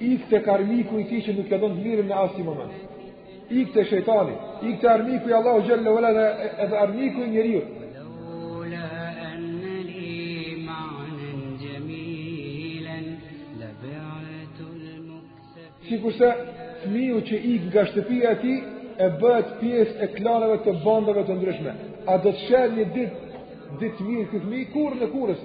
Ik tek armiku i tij që nuk ja don të mirën në asnjë moment. Ik te shejtani, ik te armiku i Allahut xhelle ve ala edhe armiku i njeriut. Sikurse fëmiu që ik nga shtëpia e tij e bëhet pjesë e klaneve të bandave të ndryshme. A do të sheh një ditë ditë të mirë ky fëmijë kurrën e kurrës?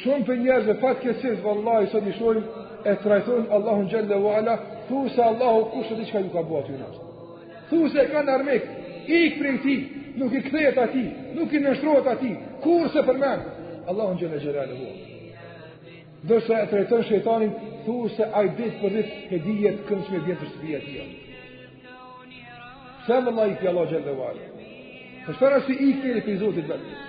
Shumë prej njerëzve fatkeqësisht vallahi sot i shohim e trajtojnë Allahun xhelle ve ala, thuse Allahu kush e di çka ju ka bo atyne. Thuse e kanë armik, ik prej tij, nuk i kthehet atij, nuk i nënshtrohet atij, kurse përmend Allahun xhelle xhelaluhu. Do se e trajton shejtanin, thuse ai ditë për ditë e dihet kënd që vjen te shtëpia e tij. Selam Allah i fjallo xhelle ve ala. Për çfarë si ik prej Zotit vetë?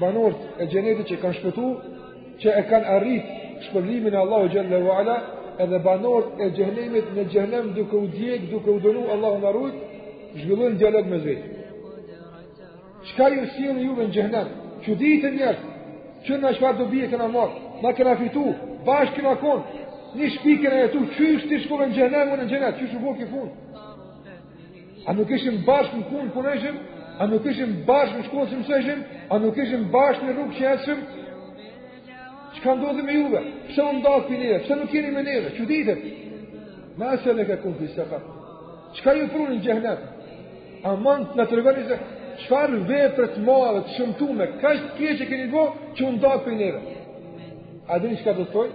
Banorët e xhenetit që kanë shpëtu, që e kanë arrit shpërblimin e Allahut xhelle ve ala, edhe banorët e xhehenemit në xhehenem duke u djeg, duke u dënu Allahu na rujt, zhvillojnë një dialog me zej. Çka ju solli juve në xhehenem? Që i ditë njerëz, që ne çfarë dobi e kena marrë, na kena fitu, bashkë kena kon, në një shpi kena jetu, qysh ti shkove në xhehenem, ne në xhenet, qysh u bo ky fund? A nuk ishim bashkë në punë punojshim? A nuk ishim bashkë në shkollë që mësojshim? A nuk ishim bashkë në rrugë që ecshim? Çka ndodhi me juve? Pse u ndatë prej neve? Pse nuk jeni me neve? Që ditët? Ma selekekum fi sekar. Çka ju pruni në xhehnem? A mund na tregoni se çfarë vepër të madhe të shëmtume, kaq të keqe keni bo, që u ndatë prej neve? A dhe një çka të të tojë?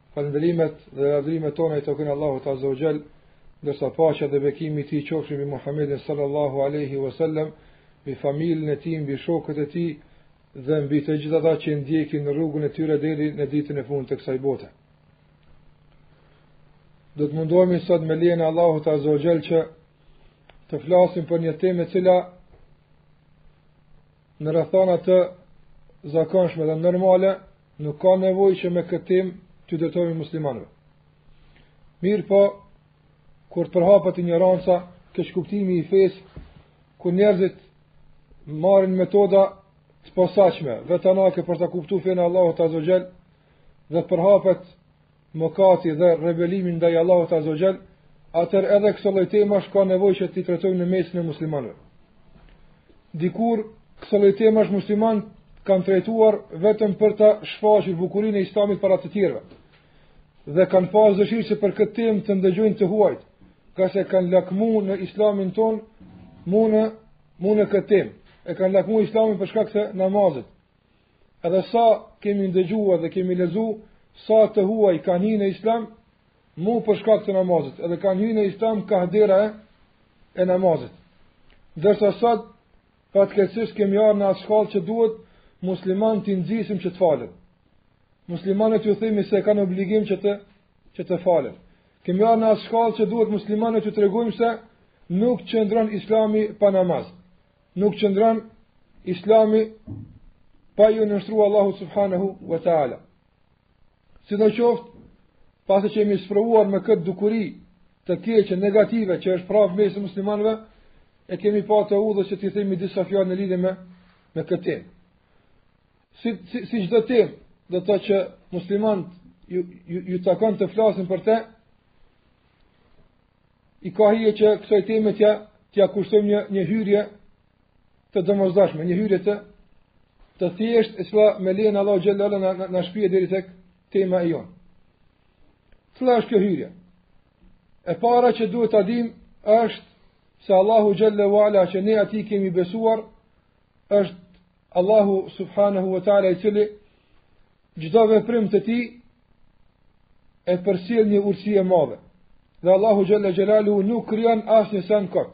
Falënderimet dhe lavdërimet tona i takojnë Allahut Azza wa Jall, ndërsa paqja dhe bekimi i tij qofshin mbi Muhammedin sallallahu alaihi wasallam, mbi familjen e tij, mbi shokët e tij dhe mbi të gjithë ata që ndjekin rrugën e tyre deri në ditën e fundit të kësaj bote. Do të mundohemi sot me lejen e Allahut Azza wa Jall që të flasim për një temë e cila Në rrethana të zakonshme dhe normale, nuk ka nevojë që me këtë temë t'u drejtohemi muslimanëve. Mirëpo, kur të përhapet injoranca, keqkuptimi i fesë, kur njerëzit marrin metoda të posaçme, vetanake për ta kuptu fenë e Allahut Azza wa Jall, dhe të përhapet mëkati dhe rebelimi ndaj Allahut Azza wa Jall, atëherë edhe këso lloj temash ka nevojë që t'i trajtojmë në mesin e muslimanëve. Dikur këso lloj temash muslimanët kanë trajtuar vetëm për ta shfaqur bukurinë e Islamit para të tjerëve. Dhe kanë pas dëshirë që për këtë temë të ndëgjojnë të huajt, ngase kanë lakmu në Islamin tonë, mu në, këtë temë, e kanë lakmu Islamin për shkak të namazit, Edhe sa kemi ndëgju edhe kemi lexu, sa të huaj kanë hi në islam, mu për shkak të namazit, edhe kanë hi në islam kah dera e, e namazit. Ndërsa sot, fatkeqësisht kemi ardhë në atë shkallë që duhet muslimanët t'i nxisim që të falen. Muslimanët t'ju themi se kanë obligim që të, që të falen. Kemi ardhë në atë shkallë që duhet muslimanët t'ju tregojmë se nuk qëndron islami pa namaz. Nuk qëndron Islami pa iu nënshtru Allahut subhanahu wa taala. Sidoqoftë, pasi që jemi sprovuar me këtë dukuri të keqe negative që është përhapë mes muslimanëve, e kemi pa të udhës që t'i themi disa fjalë në lidhje me me këtë temë. Si, si, si çdo temë, do të thotë që muslimanët ju ju, ju takon të flasin për të I ka hije që kësaj teme t'ia, t'ia kushtojmë një, një hyrje të domosdoshme, një hyrje të, të thjeshtë, e cila me lejen e Allahut Xhelle ue Ala na, na, na shpie deri tek tema e jonë. Cila është kjo hyrje? E para që duhet ta dimë është se Allahu Xhelle ue Ala që ne atij kemi besuar, është Allahu subhanahu wa ta'ala i cili çdo veprim të tij e përcjell një urësi e madhe. Dhe Allahu Xhelle Xhelaluhu nuk krijon asnjë send kot.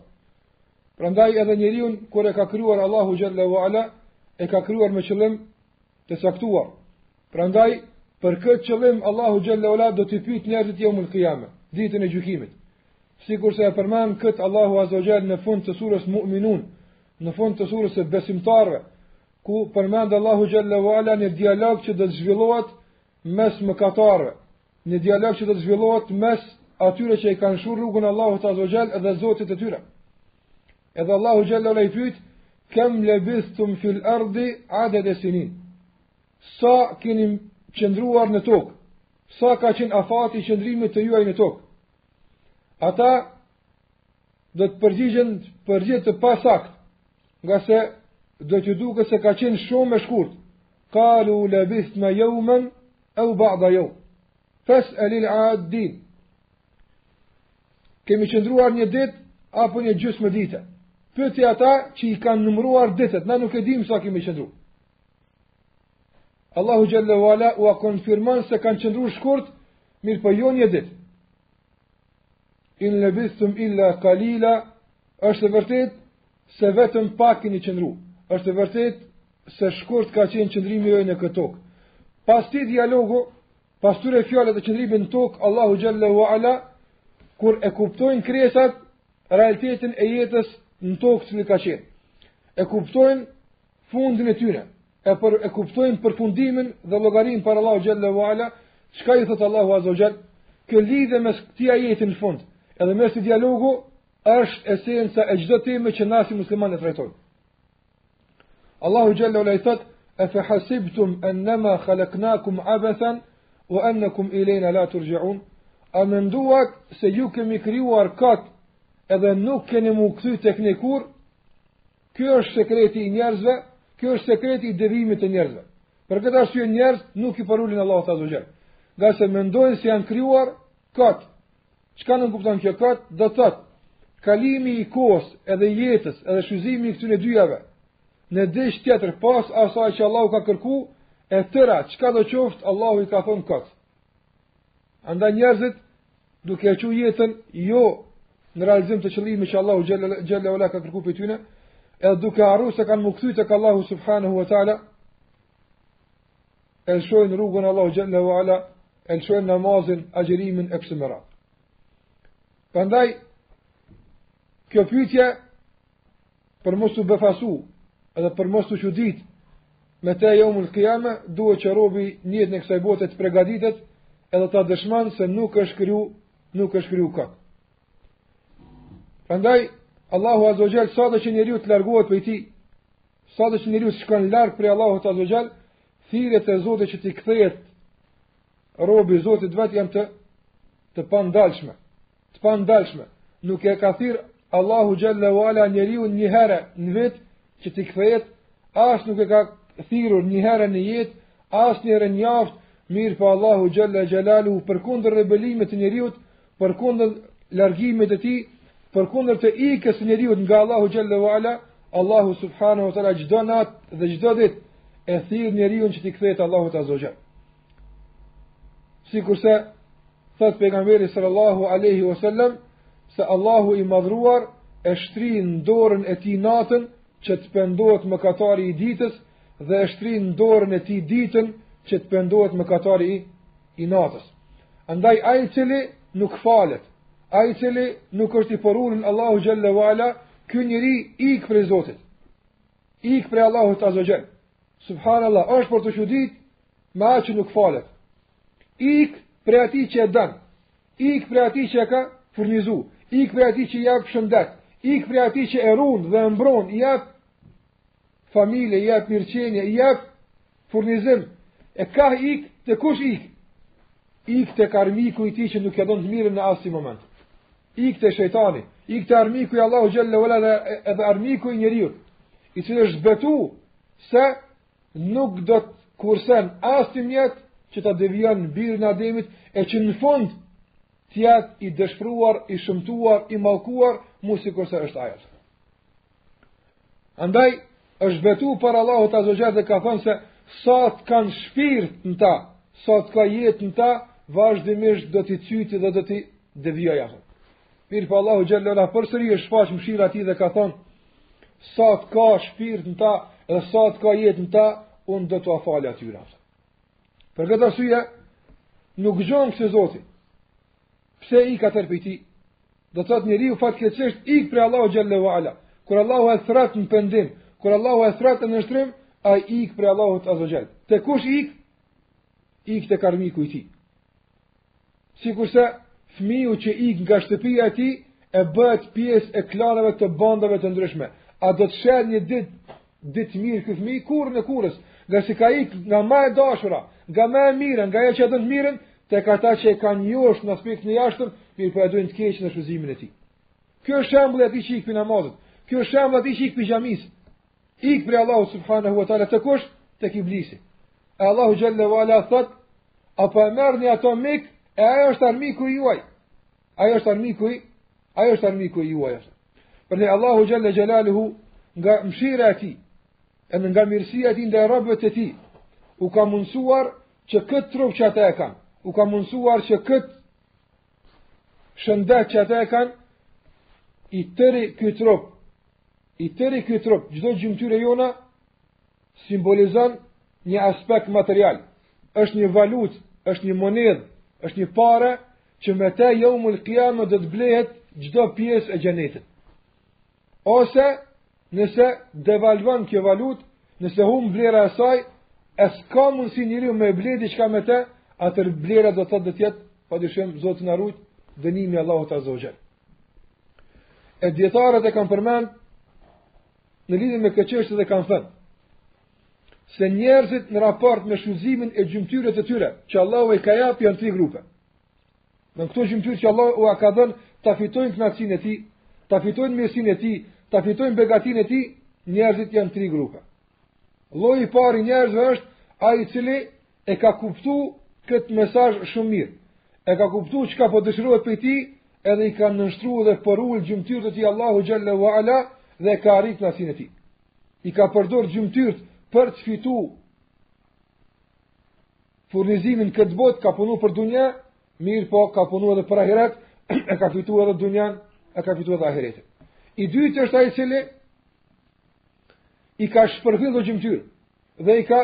Prandaj edhe njeriun kur e ka krijuar Allahu Xhelle wa ala e ka krijuar me qëllim të caktuar. Prandaj për këtë qëllim Allahu Xhelle wa ala do t'i pyt njerëzit jeumul kijame, ditën e gjykimit. Sikurse e përmend kët Allahu Azza wa Jall në fund të surës Mu'minun, në fund të surës së besimtarëve, ku përmend Allahu Jalla wa Ala në dialog që do të zhvillohet mes mëkatarëve, në dialog që do të zhvillohet mes atyre që i kanë shurë rrugën Allahu Azza wa Jall dhe Zotit të tyre. Edhe Allahu Jalla wa Ala i pyet, "Kam labistum fil ardi adad sinin?" Sa keni qëndruar në tokë? Sa ka qenë afati i qëndrimit të juaj në tokë? Ata do të përgjigjen përgjigje të pasaktë, ngase do t'ju duket se ka qenë shumë e shkurt. Kalu lebithna jeumen eu bada jeum. Fes'elil adin. Kemi qëndruar një ditë apo një gjysmë dite. Pyti ata që i kanë numruar ditët, na nuk e dim sa kemi qëndru. Allahu Xhelle ue Ala ua konfirmon se kanë qëndru shkurt, mirëpo jo një ditë. In lebithum illa kalila, është e vërtetë se vetëm pak keni qëndru. është e vërtetë se shkurt ka qenë qëndrimi juaj në këtë tokë. Pas këtij dialogu, pas këtyre fjalëve të qëndrimit në tokë, Allahu Xhelle ue Ala, kur e kuptojnë krijesat, realitetin e jetës në tokë cili ka qenë. E kuptojnë fundin e tyre. E për e kuptojnë përfundimin dhe llogarinë para Allahut xhalla wa ala, çka i thot Allahu azza wa jall, kjo lidhje mes këtij ajeti në fund, edhe mes dialogu është esenca e çdo teme që na si muslimanë trajtojmë. Allahu xhalla wa ala i thot, "A fa hasibtum annama khalaqnakum abathan wa annakum ilayna la turja'un?" A menduat se ju kemi krijuar kot edhe nuk keni m'u kthy tek ne kurr? Ky është sekreti i njerëzve, ky është sekreti i devijimit të njerëzve. Për këtë arsye njerëz nuk i përulen Allahut azza wa jall. Ngase mendojnë se janë krijuar kot. Çka nënkupton kjo kot, do të thotë kalimi i kohës edhe i jetës, edhe shfrytzimi i këtyne dyjave në diç tjetër pas asaj që Allahu ka kërku, e tëra, çka do qoftë, Allahu i ka thonë kot. Andaj njerëzit duke e çu jetën jo në realizim të qëllimit që Allahu xhalla wa ala ka kërku prej tyne, edhe duke harru se kanë m'u kthy tek Allahu subhanahu wa taala, e lëshojnë rrugën e Allahut xhalla wa ala, e lëshojnë namazin, agjerimin e kështu me radhë. Prandaj kjo pyetje për mos t'u befasu edhe për mos t'u çudit me te jaumul kijame duhet që robi në jetën e kësaj bote të pregaditet edhe ta dëshmon se nuk është kriju nuk është kriju kot Prandaj Allahu azza wa jall sado që njeriu të largohet prej tij sado që njeriu të shkon larg prej Allahut azza wa jall thirrjet e Zotit që t'i kthehet robi zotit vet janë të të pandalshme të pandalshme. Nuk e ka thirr Allahu xhalla wa ala njeriun një herë në vit që t'i kthehet, as nuk e ka thirrur një herë në jetë, as një herë në javë, mirëpo Allahu xhalla xhalaluhu përkundër rebelimit të njeriut, përkundër largimit të tij, përkundër të ikjes së njeriut nga Allahu xhalla wa ala, Allahu subhanahu wa taala çdo natë dhe çdo ditë e thirr njeriun që t'i kthehet Allahut azza wa jall. Sikurse thotë pegamberi sallallahu aleyhi wa sallam, se Allahu i madhruar e shtrin dorën e tij natën që të pendohet mëkatari i ditës dhe e shtrin dorën e tij ditën që të pendohet mëkatari i, i natës. Andaj ai cili nuk falet, ai cili nuk është i përulun Allahut xhalla wa ala, ky njeri ik prej Zotit. Ik prej Allahut azza wa jall. Subhanallahu, është për t'u çudit me atë që nuk falet. Ik prej atij që e don. Ik prej atij që e ka furnizu. Ik prej atij që i jap shëndet. Ik prej atij që e run dhe e mbron, i jap familje, i jap mirëqenie, i jap furnizim. E ka ik, te kush ik? Ik tek armiku i tij që nuk e don të mirën në asnji moment. Ik te shejtani, ik tek armiku i Allahut xhelle ve ala edhe armiku i njeriut, i cili është betu se nuk do të kursen asnji mjet që ta devijon birin e Ademit, e që në fund të jetë i dëshpëruar, i shëmtuar, i mallkuar, mu sikurse është ai. Andaj, është betu para Allahut azze ve xhel dhe ka thënë se sa të kanë shpirt në ta, sa të ka jetë në ta, vazhdimisht do t'i cyti dhe do t'i devijoj ata. Mirëpo Allahu xhelle ve ala përsëri e shfaq mëshirën e tij dhe ka thënë, sa të ka shpirt në ta, dhe sa të ka jetë në ta, unë do t'ua fali atyre. Për këtë arsye, nuk ngjon kësi zoti, pse ik atëherë prej tij, do të thotë njeriu fatkeqësisht ik prej Allahut xhelle ve ala. Kur Allahu e thrat në pendim, kur Allahu e thrat në nënshtrim, ai ik prej Allahut azze ve xhel. Te kush ik? Ik tek armiku i tij. Sikurse fëmiu që ik nga shtëpia e tij e bëhet pjesë e klaneve të bandave të ndryshme. A do të shehën një ditë ditë të mirë ky fëmijë? Kurrën e kurrës, ngase ka ik nga më e dashura, nga më e mira, nga ajo që e don të mirën, tek ata që e ka një është në aspektin e jashtëm, mirëpo e dojnë të keqen e shfrytëzimin e tij. Ky është shembulli i atij që ik prej namazit. Ky është shembulli i atij që ik prej xhamisë. Ik prej Allahut subhanahu wa taala te kush tek iblisi. E Allahu xhalla wala thot, apo e merrni atë mik, e ai është armiku i juaj. Ai është armiku i, ai është armiku i juaj. Prandaj Allahu xhalla xhalaluhu nga mëshira e tij, e nga mirësia e tij ndaj robëve të tij, u ka mundsuar që këtë trup që ata e kanë, u ka mundsuar që këtë shëndet që ata e kanë, i tëri ky trup, i tëri ky trup, çdo gjymtyrë e jona, simbolizon një aspekt material, është një valutë, është një monedhë, është një pare, që me te jeumul kijame do të blehet çdo pjesë e xhenetit. Ose nëse devalvon kjo valutë, nëse humb vlera e saj, e s'ka mundësi njeriu me ble diçka me te, atëherë vlera do të thotë të jetë, pa dyshim, Zoti na rujt, dënimi i Allahut azze ve xhel. E dijetarët e kanë përmend, në lidhje me këtë çështje dhe kanë thënë, se njerëzit në raport me shfrytëzimin e gjymtyrëve të tyre, që Allahu i ka jap janë tri grupe. Në këto gjymtyrë që Allahu ua ka dhënë, ta fitojnë knaqësinë e tij, ta fitojnë mirësinë e tij, ta fitojnë begatinë e tij, njerëzit janë tri grupe. Lloji i parë i njerëzve është ai i cili e ka kuptu këtë mesazh shumë mirë, e ka kuptu çka po dëshirohet prej tij, edhe i ka nështru dhe për ullë gjymtyrë të ti Allahu Gjelle wa Ala dhe ka arrit knaqësinë e tij. I ka përdor gjymtyrët për të fitu furnizimin n'këtë botë ka punu për dunja, mirëpo ka punu edhe për ahiret, e ka fitu edhe dunjanë, e ka fitu edhe ahiretin. I dyti është ai i cili, i ka shpërfil ato gjymtyrë, dhe i ka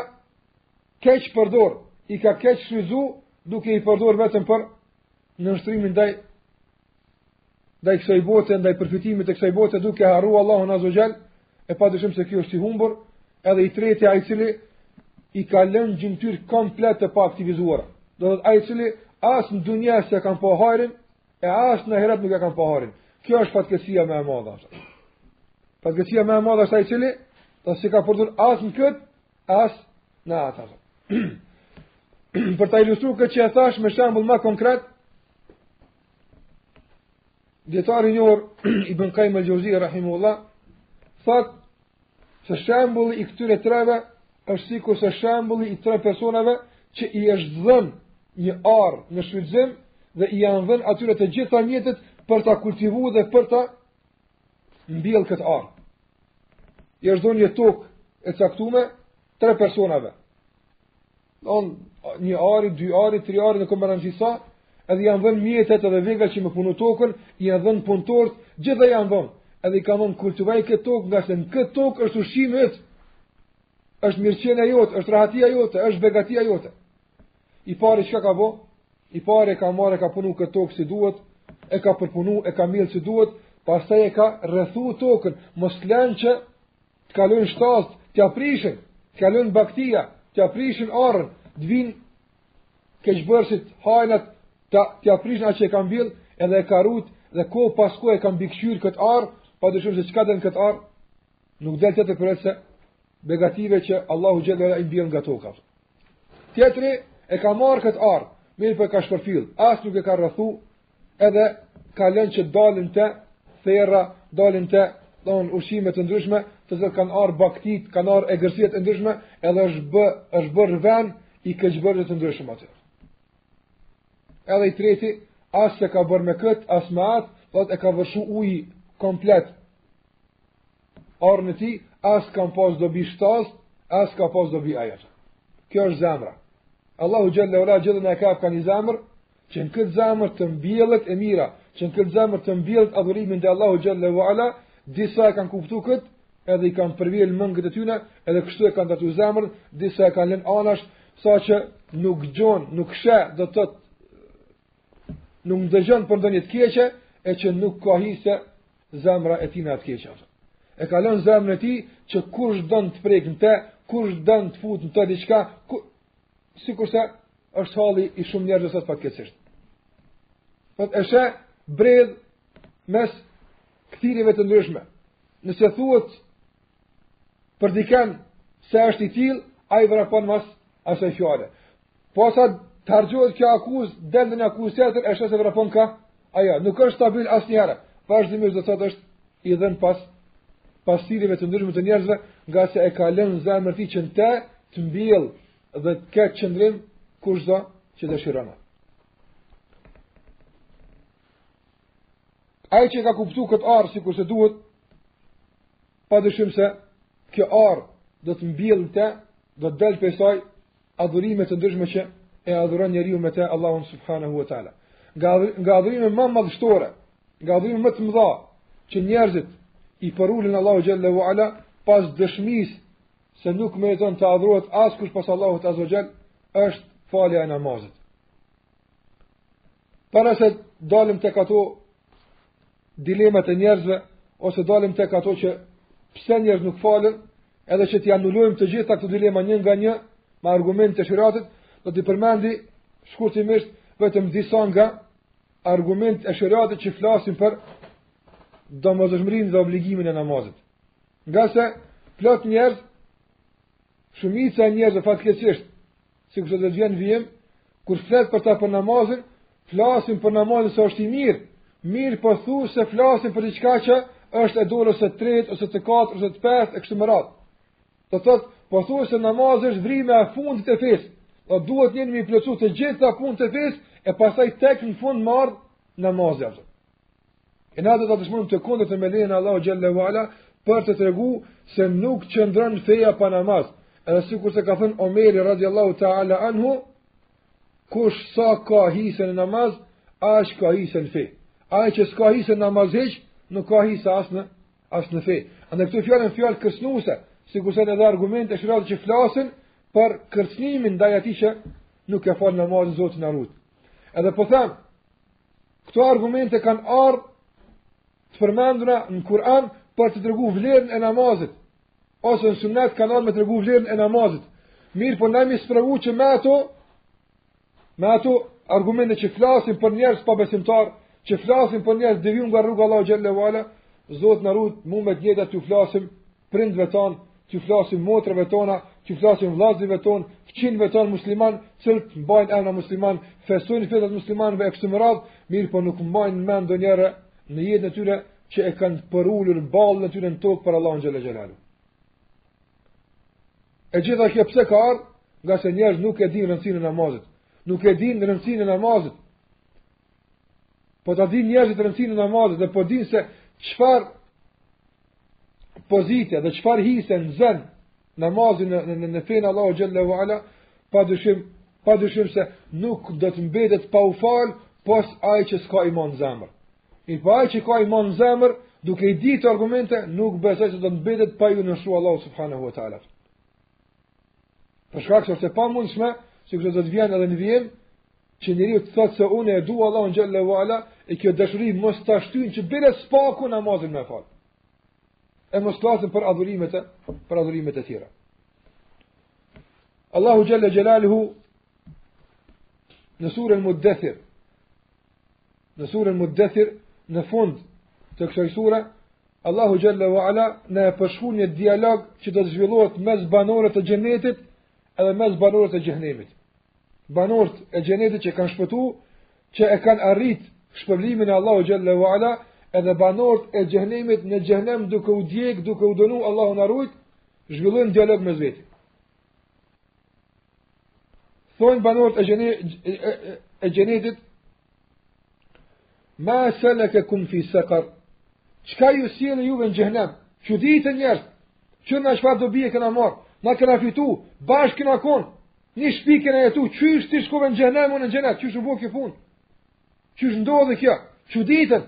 keqpërdor, i ka keqshfrytzu, duke i përdor vetëm për nënshtrimin ndaj ndaj kësaj bote, ndaj përfitimit të kësaj bote duke harruar Allahun Azze ue Xhel, e pa dyshim se ky është i humbur, edhe i treti ai i cili i ka lënë gjymtyrët komplet të paaktivizuara. Do thotë ai i cili as në dunja s'ia ka pa hajrin, e as në ahiret nuk ia ka pa hajrin. Kjo është fatkeqësia më e madhe. Fatkeqësia më e madhe është ai i cili s'i ka përdor as në kët, as në atë. për ta ilustruar këtë që e thash me shembull ma konkret, Dijetari i njohur, Ibn Kajim el Xheuzi, rahimehullah, thotë, se shembulli i këtyre treve, është sikurse shembulli i tre personave, që i është dhënë një arë në shfrytzim, dhe i janë dhënë atyre të gjitha mjetet, për ta kultivu dhe për ta mbjell këtë arë. I është dhënë një tokë e caktume, tre personave. Don një ari, dy ari, tri ari në kombëran gjithsa, edhe i janë dhënë mjetet edhe veglat që me punu tokën, janë dhënë punëtorët, gjitha janë dhënë. Edhe i kanë thënë kultivoje këtë tokë, ngase në këtë tokë është ushqimi yt. Është mirëqenia jote, është rahatia jote, është begatia jote. I pari çka ka bë? I pari ka marrë e ka punu këtë tokë si duhet, e ka përpunu, e ka mjell si duhet, pastaj e ka rrethu tokën, mos lënë që Të kalojnë shtazët, t'ia prishin, të kalojnë bagtia, t'ia prishin arën, të vinë keqbërësit, hajnat, t'ia prishin atë që e ka mbjell, edhe e ka rujt, dhe kohë pas kohe e ka mbikëqyr këtë arë, padyshim se çka del në këtë arë, nuk del tjetër përveçse, negative që Allahu Xhelle i mbin nga toka. Tjetri e ka marrë këtë arë, mirëpo e ka shpërfill, as nuk e ka rrethu, Edhe e ka lënë që dalin të therra, dalin do ushqime të ndryshme, të cilat kanë ardhur bagtitë, kanë ardhur egërsira të ndryshme, edhe është bë, është bërë vend i keqbërësve të ndryshëm aty. Edhe i treti, as s'e ka bërë me këtë, as me atë, dhe e ka vërshu uji komplet arën e tij, as kanë pas dobi shtazët, as ka pas dobi ai vetë. Kjo është zemra. Allahu Xhelle ue Ala xhelle në e kapë ka një zemrë, Që në këtë zemër të mbjellet e mira, që në këtë zemër të mbjellet adhurimi ndaj Allahut xhelle wa ala, disa e kanë kuptu këtë, edhe i kanë përvjel mëngët e tyne, edhe kështu e kanë edhe atë zemër, disa e kanë lënë anash, sa që nuk dëgjon, nuk sheh, do të thotë, nuk ndëgjon për ndonjë të keqe, e që nuk ka hise zemra e tij n'atë të keqe. E ka lënë zemrën e tij, që kush don të prekë në te, kush don të futë në te diçka, sikurse është halli i shumë njerëzve sot fatkeqësisht. Po e sheh bredh mes kthinave të ndryshme. Nëse thuhet për dikënd se është i tillë, ai vrapon mas asaj fjale. Posa të harxhohet kjo akuzë, del ndonjë akuzë tjetër, e sheh se vrapon ka ajo. Nuk është stabil asnjëherë. Vazhdimisht do të thotë është i dhënë pas dëshirave të ndryshme të njerëzve, ngase e ka lënë zemrën e tij që në te të mbjellë dhe të ketë qëndrim kushdo që dëshiron. Ai që e ka kuptu këtë arë sikurse duhet, pa dyshim se kjo arë do të mbjellë në te, do të dalë prej saj adhurime të ndryshme që e adhuron njeriu me to Allahun subhanahu wa taala. Nga nga adhurimet më madhështore, nga adhurimet më të mëdha që njerëzit i përulen Allahut xhalla wa ala pas dëshmisë se nuk meriton të adhurohet askush pos Allahut azza wa xhall, është falja e namazit. Para se dalim tek ato dilemat e njerëzve ose dalim tek ato që pse njerëzit nuk falen, edhe që t'i anulojmë të gjitha këto dilema një nga një me argumente të sheriatit, do t'i përmendi shkurtimisht vetëm disa nga argumentet e sheriatit që flasin për domosdoshmërinë dhe obligimin e namazit. Ngase plot njerëz shumica e njerëzve fatkeqësisht Siç do të vijë në vijim, kur flet me ta për namazin, flasin për namazin se është i mirë, mirëpo pothuajse flasin për diçka që është e dorës ose të tretë, ose të katërt, ose të pestë, e kështu me radhë. Do të thotë, pothuajse namazi është vrima e fundit e fesë, dhe po duhet njeri me i plotësu të gjitha punët e fesë, e pastaj tek në fund marrë namazin. E na do të dëshmojmë të kundërt me lejen e Allahut xhalla wa ala për të tregu se nuk qëndron feja pa namaz. Edhe sikurse ka thënë Omeri radiallahu ta'ala anhu, kush sa ka hise në namaz, aq ka hise në fe. Ai që s'ka hise në namaz hiç, nuk ka hise as në, as në fe. A në këtu fjallën fjallë kësnuse, si kurse në dhe argument e shratë që flasin, për kërcnimin ndaj atij që nuk e fal namazin Zoti na ruajt. Edhe po thamë, Këto argumente kanë ardhë të përmendura në Kur'an për të tregu vlerën e namazit. Ose në sunnet kanë ardhë me tregu vlerën e namazit. Mirëpo ne jemi sprovu që me ato, me ato argumente që flasin për njerëz pabesimtarë, që flasin për njerëz të devijum nga rruga e Allahut xhalla wa ala, Zoti na rujt, mu me qeta të flasim prindve tanë, t'u flasim motrave tona, t'u flasim vllazive tonë, fqinjve tanë muslimanë, të cilët mbajnë emna muslimanë, festojnë festat muslimane e kështu me radhë, mirëpo nuk mbajnë mend ndonjëherë në jetën e tyre që e kanë përulur ballin e tyre në tokë për Allahun xhalla xhelaluhu. E gjitha kjo pse ka ardhë, ngase njerëzit nuk e dinë rëndësinë e namazit, nuk e dinë rëndësinë e namazit, Po ta dinë njerëzit rëndësinë e namazit dhe po dinë se çfarë pozite dhe çfarë hise nxën namazi në në, në fenë e Allahut xhalla wa ala, pa dyshim pa dyshim se nuk do të mbetet pa u fal pos ai që s'ka iman në zemër. Po ai që ka iman në zemër, duke i ditë këto argumente, nuk besoj se do të mbetet pa ju nënshtru Allahut subhanahu wa taala. Për shkak se është e pamundshme që këto do të vijnë edhe në vijim që njeriu të thotë se unë e dua Allahun xhalla wa ala e kjo dashuri mos ta shtyn që bile së paku namazin me fal. E mos flasim për adhurimet e për adhurimet e tjera. Allahu xhalla xhelaluhu në surën Muddathir në surën Muddathir në fund të kësaj sure Allahu xhalla wa ala na e përshkruan një dialog që do të zhvillohet mes banorëve të xhenetit edhe mes banorëve të xhehenemit. Banorët e xhenetit që kanë shpëtu, që e kanë arrit shpërblimin e Allahut xhalla wa ala, edhe banorët e xhehenemit në xhehenem duke u djeg, duke u dënu Allahu na rujt, zhvillojnë dialog mes veti. Thonë banorët e, xhene, e, e, e xhenetit, ma selekekum fi sekar, çka ju solli juve në xhehenem, çuditen njerëzit, që na çfarë dobie kena marrë, na kena fitu, bashkë kena konë, një shpi kena jetu, qysh ti shkove në xhehenem, unë në xhenet, qysh u bo kjo punë, qysh ndodhi kjo, çuditen,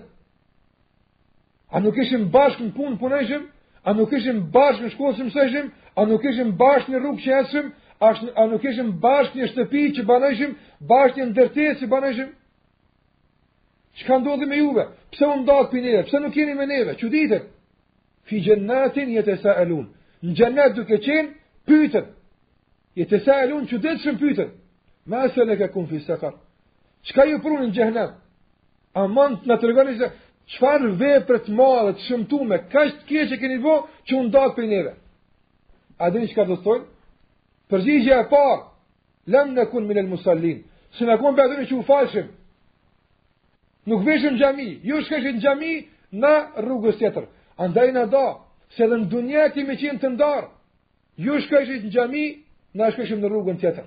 A nuk ishim bashkë në punë punojshim? A nuk ishim bashkë në shkollë që mësojshim? A nuk ishim bashkë në rrugë që ecshim? A nuk ishim bashkë një shtëpi që banojshim? Bashkë një ndërtesë që banojshim? Çka ndodhi me juve? Pse u ndatë prej neve? Pse nuk jeni me neve? Çuditen. Fi xhennatin jetesaelun. Në xhenet duke qenë, pyten. Jetesaelun, çuditshëm pyten. Ma selekekum fi sekar. Çka ju pruni në xhehenem? A mund të na tregoni se çfarë vepre të mëdha të shëmtuara kaq të keqe keni bo që u ndatë prej neve? A e dini çka kanë të thojnë? Përgjigja e parë, lam nakun min al-musallin. S'e na kom bëdhën që u falshim. Nuk vejshim n'xhami, ju shkojshit në xhami, na rrugës tjetër. Andaj na da, se edhe në dunja kemi qenë të ndarë. Ju shkojshit në xhami, na shkojshim në rrugën tjetër.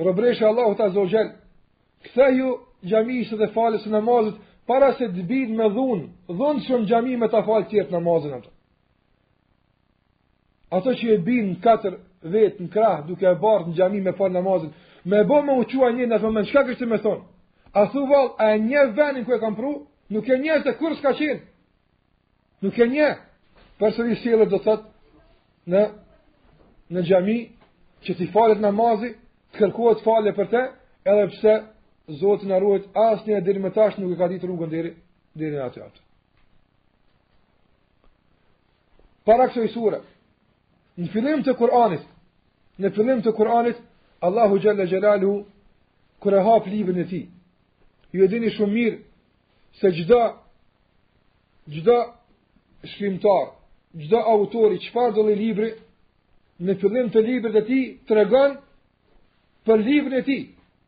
Robëresha e Allahut azze ue xhel, ktheju xhamisë dhe faljes së namazit, para se të bijnë me dhunë, dhunshëm n'xhami me ta falë tjerët namazin ato. Ato që e bijnë katër vetë në krahë, duke e bartë në xhami me falë namazin, me bo me uqua një në të moment, çka kishte me thonë? A thu vallë, a e njeh venin ku e kam pru, nuk e njeh se kurrë s'ka qenë, Nuk e njeh, për së pari sillet do thotë në, në xhami që t'i falet namazi, të kërkohet falje për te, edhe pse Zoti na rujt asnjë deri më tash nuk e ka ditë rrugën deri, deri në atë atë. Para kësaj sure, në fillim të Kur'anit, në fillim të Kur'anit, Allahu xhelle xhelaluhu, kur e hap librin e tij, ju e dini shumë mirë, se çdo çdo shkrimtar, çdo autor i çfarëdo libri në fillim të librit të tij tregon për librin e tij,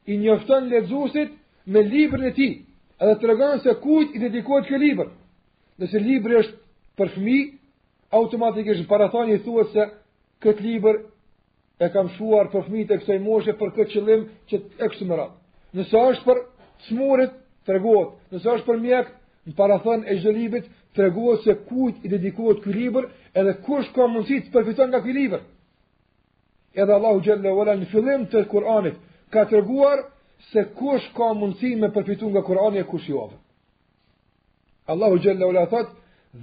i njofton lexuesit me librin e tij, edhe tregon se kujt i dedikohet ky libër. Nëse libri është për fëmijë, automatikisht n'parathani thuhet se këtë libër E kam shkruar për fëmijët e kësaj moshe për këtë qëllim e kështu me radhë. Nëse është për t'smurit, tregohet. Nëse është për mjekët, në parathanie çdo libri tregohet se kujt i dedikohet ky libër, edhe kush ka mundësi të përfiton nga ky libër. Edhe Allahu xhelle ue ala në fillim të Kur'anit ka treguar se kush ka mundësi me përfitu nga Kur'ani e kush jo. Allahu xhelle ue ala thotë,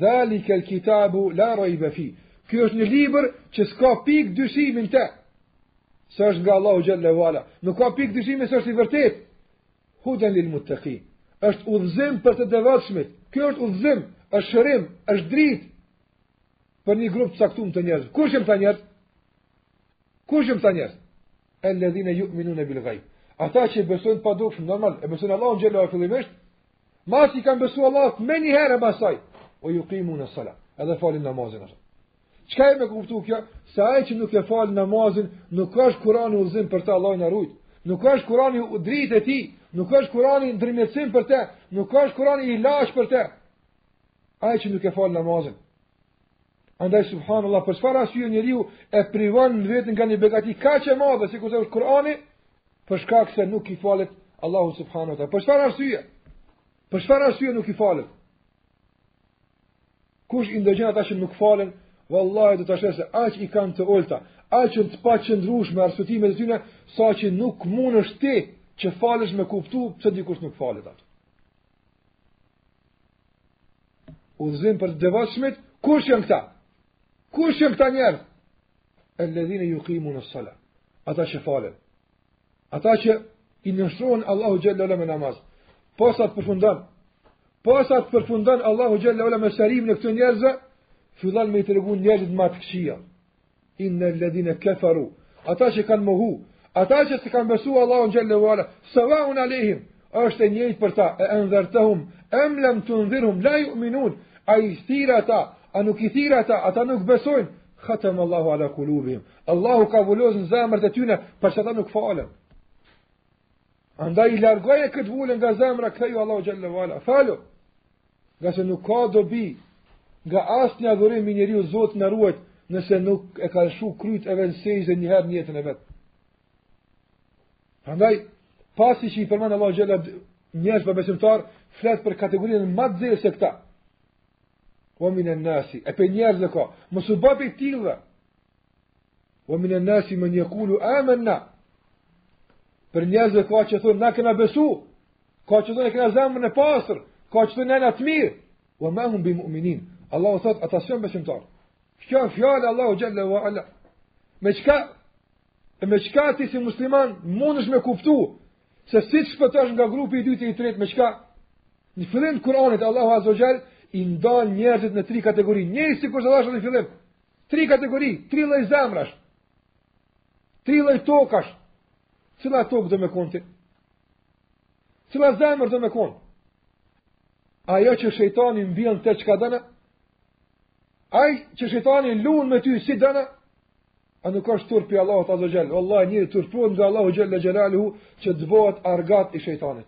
dhalikel kitabu la rajbe fi. Kjo është një libër që s'ka pikë dyshimi n'te. Se është nga Allahu xhelle ue ala. Nuk ka pikë dyshimi se është i vërtetë. Huden lil muttekin. është udhëzim për të devotshmit. Kjo është udhëzim, është shërim, është dritë për një grup të caktum të njerëzve. Kush janë këta njerëz? Kush janë këta njerëz? Alladhina yu'minuna bil ghaib. Ata që besojnë të padukshmen, normal, e besojnë Allahun xhelle ue ala fillimisht, masi kanë besuar Allahut menjëherë pas saj, ue juqimune salate, edhe falin namazin ashtu. Çka jep me kuptu kjo? Se ai që nuk e fal namazin, nuk është Kur'ani udhëzim për të, Allahu na rujt. Nuk është Kur'ani dritë e tij, nuk është Kur'ani ndërmjetësim për të, nuk është Kur'ani ilaç për të. Ai që nuk e fal namazin, Andaj subhanallahu për çfarë arsye njeriu e privon veten nga një begati kaq e madhe sikurse është Kurani, për shkak se nuk i falet Allahu subhanahu wa taala. Për çfarë arsye? Për çfarë arsye nuk i falet? Kush i ndëgjon ata që nuk falen, vallahi do ta sheh se aq i kanë të ulta, aq të paqëndrueshme arsyetimet e tyre, saqë nuk mundesh ti që falesh me kuptu pse dikush nuk falet atë. Udhëzim për të devotshmit, kush janë këta? Kush janë këta njerëz? Alladhina yuqimuna as-sala. Ata që falen. Ata që i nënshtrohen Allahu xhalla ala me namaz. Posa të përfundon. Posa të përfundon Allahu xhalla ala me sqarim në këto njerëz, fillon me i tregu njerëzit më të këqija. Inna alladhina kafaru. Ata që kanë mohu, ata që s'e kanë besu Allahun xhalla wa ala, sawaun alehim, është e njëjtë për ta, e endhertehum, em lam tundhirhum la yu'minun. A i thirr ata, a nuk i thirr ata, ata nuk besojnë. Khatam Allahu ala qulubihim. Allahu ka vulos në zemrat e tyne, për se ata nuk falen. Andaj largoje këtë vulën nga zemra, ktheju Allahut xhalla wa ala. Falu, ngase nuk ka dobi nga asnjë adhurim i njeriut Zoti na ruajt nëse nuk e ka lëshu kryt e vet në sexhde njëherë në jetën e vet. Andaj, pasi që i përmend Allahu xhalla njerëzit pabesimtarë, flet për kategorinë më të zezë se këta. Wa minan nasi, e prej njerëzve ka, mos u bë prej të tillëve, Wa minan nasi man jekulu amenna. Prej njerëzve ka që thonë, na kena besu, ka që thonë, e kena zemrën e pastër, ka që thonë, na jemi të mirë. Wa ma hum bi mu'minin. Allahu thotë, ata s'janë besimtarë. Kjo në fjalë, Allahu xhalla wa ala. Me çka, me çka ti si musliman, mundesh me kuptu, se si të shpëtosh nga grupi i dytë, i tretë, me çka, në fillim të Kur'anit, Allahu xhalla i ndan njerëzit në tri kategori. Njëri sikur të thashë në fillim, Tri kategori, tri lloj zemrash. Tri lloj tokash. Cila tokë do me kon ti? Cila zemër do me kon ti? Ajo që shejtani mbjell n'të çka don ai? Ai që shejtani luan me ty si don ai? A nuk është turp i Allahut azza wa xhal? Wallahi njeri turpohet nga Allahu xhalla xhelaluhu që të bëhet argat i shejtanit.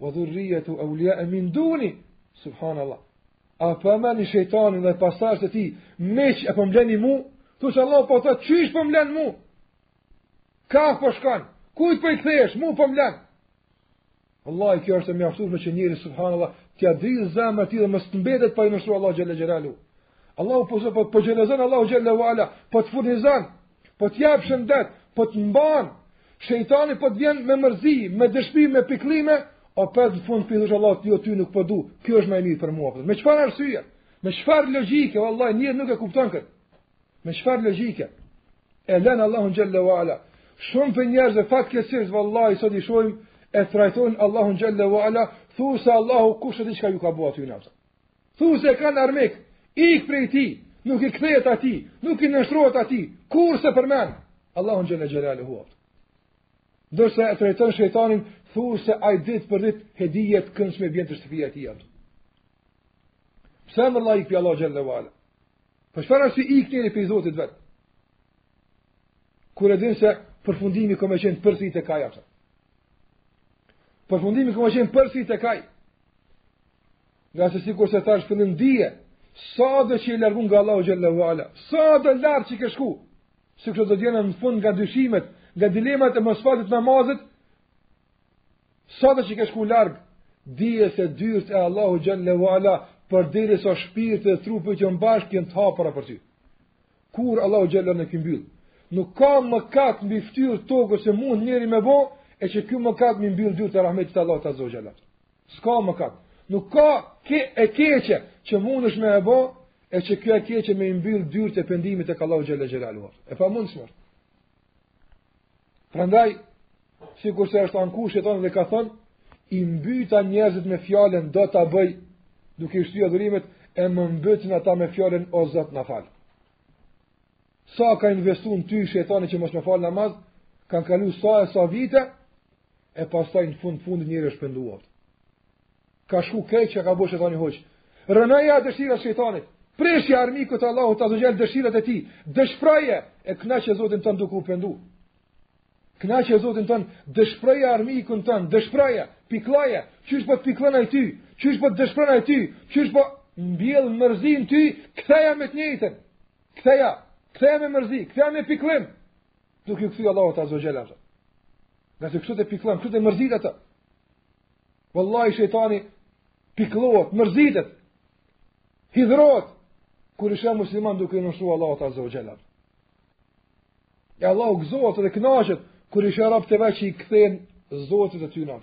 Wa dhurriyatu awliya min duni. Subhanallah. A po e merrni shejtanin dhe pasardhësit e tij miq e po m'leni mu? Thu se Allahu po thotë qysh po m'len mu? Ka po shkon. Kujt po i kthehesh? Mu po m'len. Wallahi kjo është e mjaftueshme që njeri subhanallah t'ia dridh zemrën e tij dhe mos të mbetet pa i nënshtruar Allahut xhalla xhelalu. Allahu po po po xhelozon Allahu xhalla wa ala, po të furnizon. Po të jap shëndet, po të mban. Shejtani po të vjen me mërzi, me dëshprim, me pikllime, o pes në fund ti thush Allahut jo ty nuk po du. Ky është më i mirë për mua. Po me çfarë arsye? Me çfarë logjike? Vallahi njeri nuk e kupton kët. Me çfarë logjike? E lën Allahun xhele ve ala. Shumë prej njerëzve fatkeqësisht vallahi sot i shohim e trajtojnë Allahun xhele ve ala, thu se Allahu kush e di çka ju ka bo atyne Thu se e kanë armik, ik prej tij, nuk i kthehet atij, nuk i nënshtrohet atij, kurr s'e përmend Allahun xhele xhelaluhu. Ndërsa e trajton shejtanin, thu se ai dit për dit, hedije të këndshme i bjen te shtëpia e tij. Pse vlla ik prej Allahut xhele ve ala. Për çfarë arsye ik njeri prej Zotit vet. Kur e din se përfundimi ka me qenë përsëri tek Ai, apësa. Përfundimi ka me qenë përsëri tek Ai. Ngase sikurse thash n'fillim dije, sado që je largu nga Allahu xhele ve ala, sado larg që ke shku. Sikur do të jena në fund nga dyshimet, nga dilemat e mosfaljes namazit, sado që ke shku larg dije se dyrt e Allahut xhele ve ala përderisa shpirti dhe trupi që janë bashkë janë të hapura për ty. Kurr Allahu xhele ve ala nuk i mbyll, nuk ka mëkat mbi fytyrë tokës që mund njeri me bo, e që ky mëkat me i mbyll dyrt e rahmetit të Allahut azze ve xhel. S'ka mëkat. Nuk ka ke, e keqe që mund njeri me e bo, e që kjo e keqe me i mbyll dyrt e pendimit tek Allahu xhele xhelaluhu. E pamundshme. Prandaj, sikurse është anku shejtani dhe ka thonë, i mbyta njerëzit me fjalën do të bëj, duke i shty adhurimet, e më mbytën ata me fjalën o Zot më fal. Sa ka investu në ty shejtani që mos me falë namaz, kanë kalu sa e sa vite, e pastaj në fund fundit njeri është penduar. Ka shku krejt çka ka bërë shejtani huq. Rrënaja dëshirat shejtanit. Prishja armikut Allahut azze ve xhel dëshirat e tij. Dëshpraje e kënaqe Zotin tond duke u pendu. Kënaqe Zotin tond, dëshpraje armikun tond, dëshpraje, pikllaje, qysh po t'pikllon ai ty, qysh po t'dëshpron ai ty, qysh po t'mbjell mërzin ty, ktheja me të njëjtën. Ktheja, ktheja me mërzi, ktheja me pikllim. Duke ju kthy Allahut azze ve xhel. Ngase kështu ti e pikllon, kështu ti e mërzit atë. Vallahi, shejtani pikllohet, mërzitet, hidhrohet, kur i sheh muslimant duke u nënshtru Allahut azze ve xhel. E Allahu gëzohet dhe knaqet, kur i sheh robt e vet që i kthehen Zotit të tyne.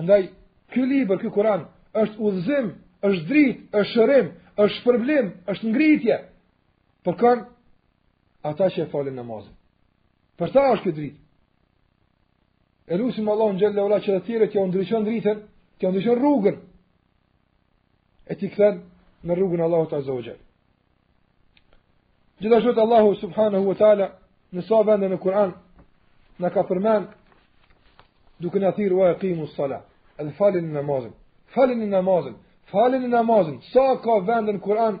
Andaj, ky libër, ky Kuran, është udhëzim, është dritë, është shërim, është shpërblim, është ngritje, Po për kën, ata që e falin namazin. Për ta është kjo dritë. E lusim Allahun xhelle ue ala që edhe tjerëve t'jua ndriçon dritën, t'jua ndriçon rrugën. E t'i kthen në rrugën e Allahut azza wa jall. Gjithashtu Allahu subhanahu wa ta'ala në sa vende në Kur'an na ka përmend duke na thirr wa eqimu sala edhe falnie namazin falnie namazin falnie namazin sa ka vende në Kur'an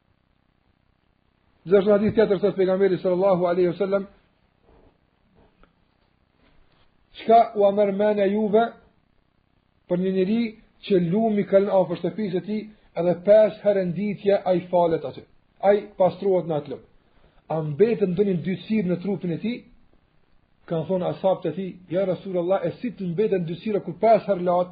Gjithashtu në hadith tjetër thot pejgamberi sallallahu alaihi wasallam Çka ua merr mendja juve për një njeri që lumi kalon afër shtëpisë së tij edhe pesë herë në ditë ai falet aty. Ai pastrohet në atë lum. A mbetet ndonjë ndysirë në trupin e tij? Kan thon ashabët e tij, ja Rasulullah, e si të mbeten ndysira kur pesë herë lahet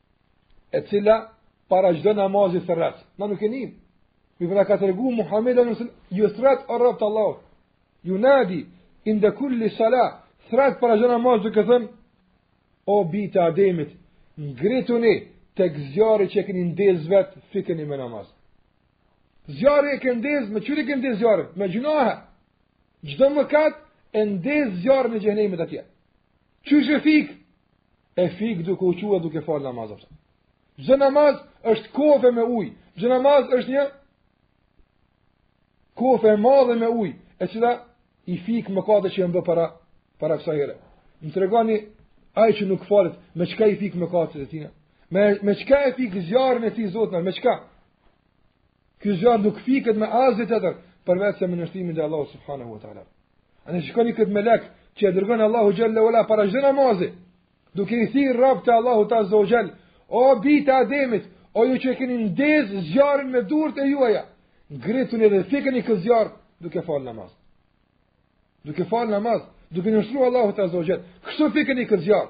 e cila para çdo namazi thret. Na nuk e nijm. Mirëpo na ka tregu Muhamedi sallallahu alaihi wasallam, ju thret o robt e Allahut. Junadi inda kulli sala, thret para çdo namazi duke thënë o bijt e Ademit, ngrituni tek zjarri që e keni ndez vet fikeni me namaz. Zjarrin e keni ndez, me çka e keni ndez zjarrin, me gjynahe. Çdo mëkat e ndez zjarrin e xhehenemit atje. Qysh e fik? E fik duke u çuar duke fal namaz. Çdo namaz është kofe me uj. Çdo namaz është një kofe e madhe me uj. E cila i fik mëkatet që janë bë para, para kësaj here. Më tregoni ai që nuk falet, me çka i fik mëkatet e tina? Me, me çka e fik zjarrin e tij zotnia? Me çka? Ky zjarr nuk fiket me asgjë tjetër përveç se me nënshtrimin e Allahut subhanahu wa taala. E shikoni këtë melek që e dërgon Allahu xhalla wala para çdo namazi, duke i thirr robt e Allahut azza wa jall, o bijt e Ademit, o ju që e keni ndez zjarrin me durt e juaja, ngrituni dhe fikeni këtë zjarr duke fal namaz. Duke fal namaz, duke iu nënshtru Allahut azza wa jall. Kështu fikeni këtë zjarr.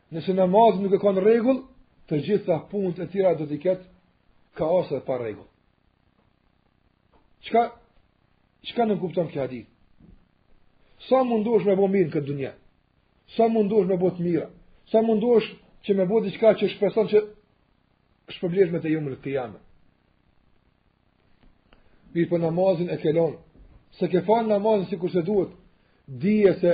Nëse namazin nuk e ka në rregull, të gjitha punët e tjera do t'i ketë kaos e pa rregull. Çka çka nënkupton ky hadith? Sa mundohesh me bo në këtë dunja? Sa mundohesh me bo të mira? Sa mundohesh që me bo diçka që shpreson që shpërblehesh me të jeumul kijame? Mirëpo po namazin e ke lon, s'e ke falë namazin sikurse duhet, dije se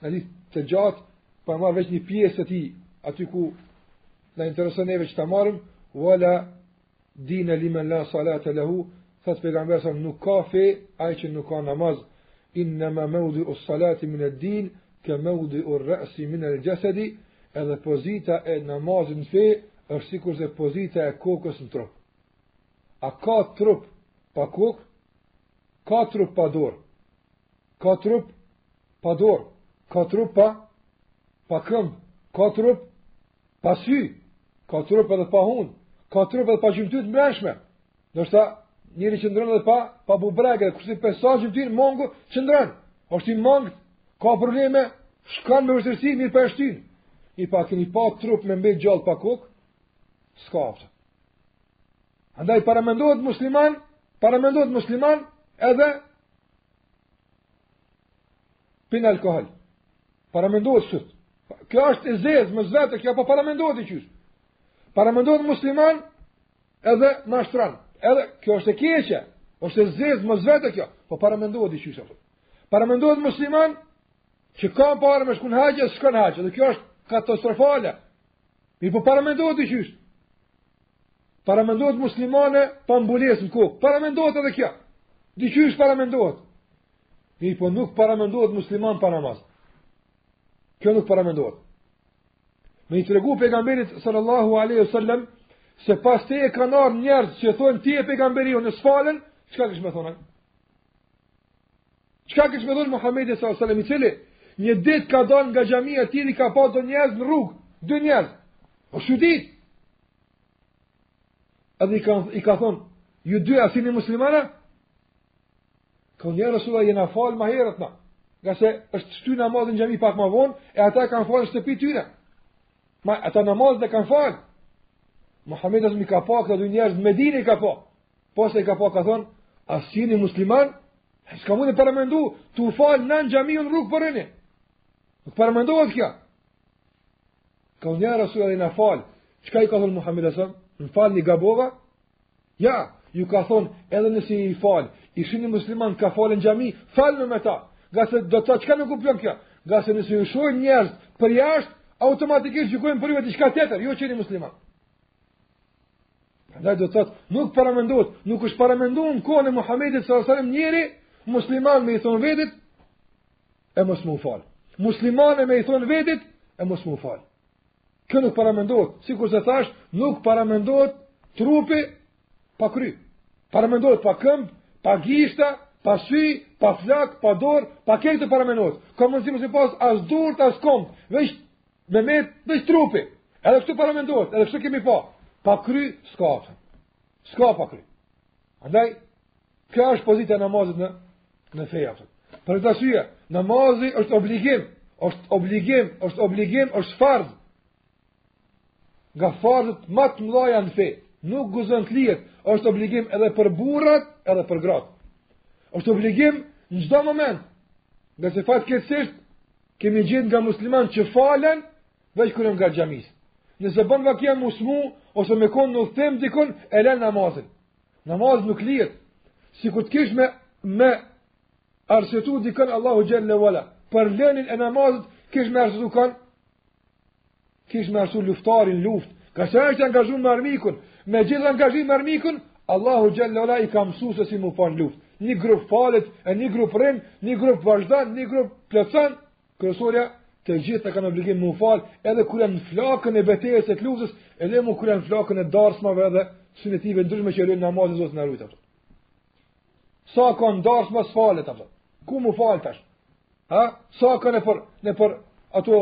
Në hadith të gjatë, pa po marrë veç një pjesë të tij, aty ku na intereson neve që ta marrim, wala dine limen la salate lehu, thotë pejgamberi se nuk ka fe, ai që nuk ka namaz, innama meudiu salati mine din, ke meudiu rësi minel xhesedi, edhe pozita e namazit në fe, është sikurse pozita e kokës në trup. A ka trup pa kokë? Ka trup pa dorë? ka trup pa dorë, ka trup pa, pa këmbë, ka trup pa sy, ka trup edhe pa hun, ka trup edhe pa gjymtyrë të mbrendshme. Ndërsa njeri qëndron edhe pa, pa bubrege, dhe kështu pa disa gjymtyrë mangu qëndron. është i mangët, ka probleme, shkon me vështirësi, mirëpo eshtinë. A e keni pa trup me mbet gjallë pa kokë, s'ka aftë. Andaj paramendohet musliman, paramendohet musliman edhe Pin alkohol. Paramendohet sot. Kjo është e zezë, mos vet, kjo po paramendohet diqysh. Paramendohet musliman edhe mashtron. Edhe, kjo është e keqe. është e zezë, mos vet kjo. Po paramendohet diqysh. Paramendohet musliman që ka pare me shku në haxh, s'shkon haxh. Dhe kjo është katastrofale. Mirëpo paramendohet diqysh. Paramendohet muslimane pa mbulesë në kokë. Paramendohet edhe kjo. Diqysh paramendohet. Mirëpo nuk paramendohet musliman pa namaz. Kjo nuk paramendohet. Me i tregu pejgamberit sallallahu aleyhi sallam se pas teje kanë ardh njerëz që thonë ti je pejgamberi jonë e s'falen, çka kish me thonë? Çka kish me thonë Muhammedi s.a.s. i cili, një dit ka dalë nga xhamia e tij, i ka pa do njerëz në rrugë, dy njerëz, o shu dit, edhe i ka, i ka thonë, ju dy a s'jeni muslimana, kanë thonë ja Resulallah jena falë ma herët na, ngase është shty namazi në xhami pak ma vonë, e ata e kanë falë në shtëpi të tyre, ma ata namazin e kanë falë, Muhammedi s.a.s. i ka pa këta dy njerëz, në Medinë i ka pa, Posa i ka pa ka thonë, a s'jeni musliman, e s'ka mund me paramendu, tu u falë në xhami, në rrugë po rrini. Nuk paramendohet kjo. Kanë thonë ja Resulallah jena falë, çka i ka thonë Muhammed a.s., më falni gabova? Jo, ju ka thonë, edhe nëse jeni falë, i shihni muslimanët ka falen në xhami, faluni me ta. Ngase do të çka nënkupton kjo. Ngase nëse ju shohin njerëz përjashtë, automatikisht gjykojnë për ju diçka tjetër, ju jo që jeni musliman. Prandaj do të thotë, nuk paramendohet, nuk është paramendu në kohën e Muhamedit sallallahu alajhi wasallam njeri musliman me i thon vetit e mos me u fal. Muslimane me i thon vetit e mos me u fal. Kjo nuk paramendohet, sikur se thash, nuk paramendohet trupi pa kry. Paramendohet pa këmbë, pa gishta, pa sy, pa flokë, pa dorë, pa këto paramendohet. Ka mundësi mos i pas as durt, as këmbët, veç Me met trupi. Edhe kështu paramendohet, edhe kështu kemi pa. Pa kry, s'ka atë. S'ka pa kry. Andaj, kjo është pozita e namazit në, në fe. Për këtë arsye, namazi është obligim, është obligim, është obligim, është farz. Nga farzet ma të mëdhaja në fe, nuk guzon të lihet, është obligim edhe për burrat, edhe për gratë. Është obligim në çdo moment. Nëse fatkeqësisht Kemi gjithë nga musliman që falen, veç kur janë ngat xhamisë. Nëse ban vaki me u smu, ose me konë në udhëtim dikun, e len namazin. Namazi nuk lihet. Sikur të kish me, me arsyetu dikën Allahu xhelle ve ala për lënien e namazit, kish me arsyetu kan Kish me arsyetu luftarin në luftë, ngase është angazhu me armikun, megjithë angazhimin me armikun, Allahu xhelle ve ala i ka mësu se si mu falë në luftë. Një grup falet, e një grup rrin, një grup vazhdon, një grup plotson, kryesorja të gjithë e kanë obligim mu falë, edhe kur janë në flakën e betejës e të luftës, edhe mu kur janë në flakën e darsmave edhe syneteve ndryshme që e lënë namazin Zoti na rujtë. Sa ka në darsma s'falet, ku mu falë tash? Ha? Sa ka nëpër, nëpër ato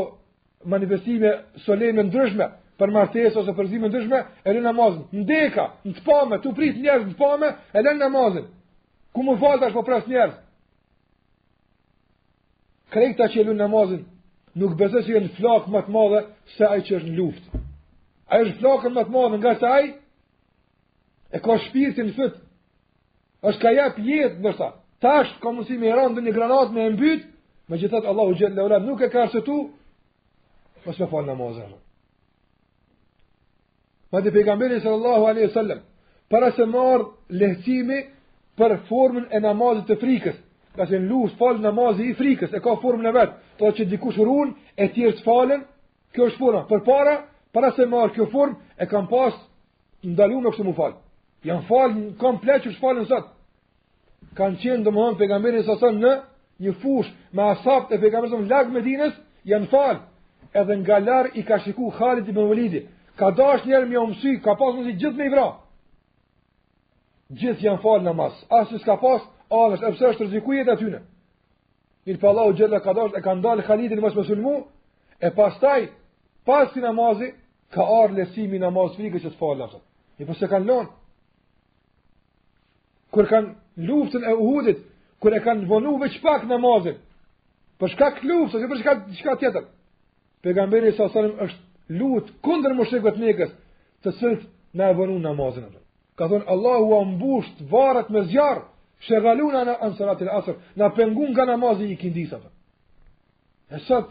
manifestime solemne ndryshme për martesë ose për gëzime ndryshme, e lënë namazin. Në deka, në të pame, tu prit njerëz në të pame, e lënë namazin. Ku mu falë tash po pres njerëz? Krejt këta që e lënë namazin, nuk besoj se janë në flakë më të madhe se ai që është në luftë. Ai është në flakën më të madhe ngase ai E ka shpirtin në fyt. Është ka jap jetë ndoshta. Tash ka mundësi me rënë ndonjë granatë me e mbyt, megjithatë Allahu xhelle ve ala nuk e ka arsyetu mos me fal namazin. Madje pejgamberi sallallahu alaihi sallam, para se me ardh lehtësimi për formën e namazit të frikës, ngase në luftë falet namazi i frikës, e ka formën e vet, të dhe që dikush run, e tjerët falen, kjo është forma, por para, para se me ardh kjo formë, e kanë pas Ndalu me kështu mu falë. Janë falë, komplet qysh falen sot. Kanë qenë domethënë pejgamberi sallallahu alaihi sallam në një fushë me as'habët e pejgamberi sallallahu alaihi sallam larg Medinës, janë falë. Edhe nga larg i ka shiku Khalid ibn Velidi. Ka dash njëherë me jau mësy, ka pasë mundësi gjithë me i vra. Gjithë janë falë në namaz. Asnjë s'ka pasë, anës, edhe pse është rreziku jeta e tyne. Mirëpo Allahu xhelle ka dash e ka ndalë Khalidin mos me sulmu, e pastaj, pasi namazi, Ka ardh lejimi namaz frike që të falë, apet. E përse po kanë lanë. Kur e kanë luftën e Uhudit, kur e kanë vonu veç pak namazin, për shkak të luftës, për shkak, diçka tjetër. Pejgamberi alejhi selam është lutë kundër mushrikëve t'Mekës, të cilët na e vonun namazin. Ka thonë, Allahu ua mbushtë varret me zjarr, shegaluna anis salatil asr, na pengun nga namazi i ikindisë. E sot,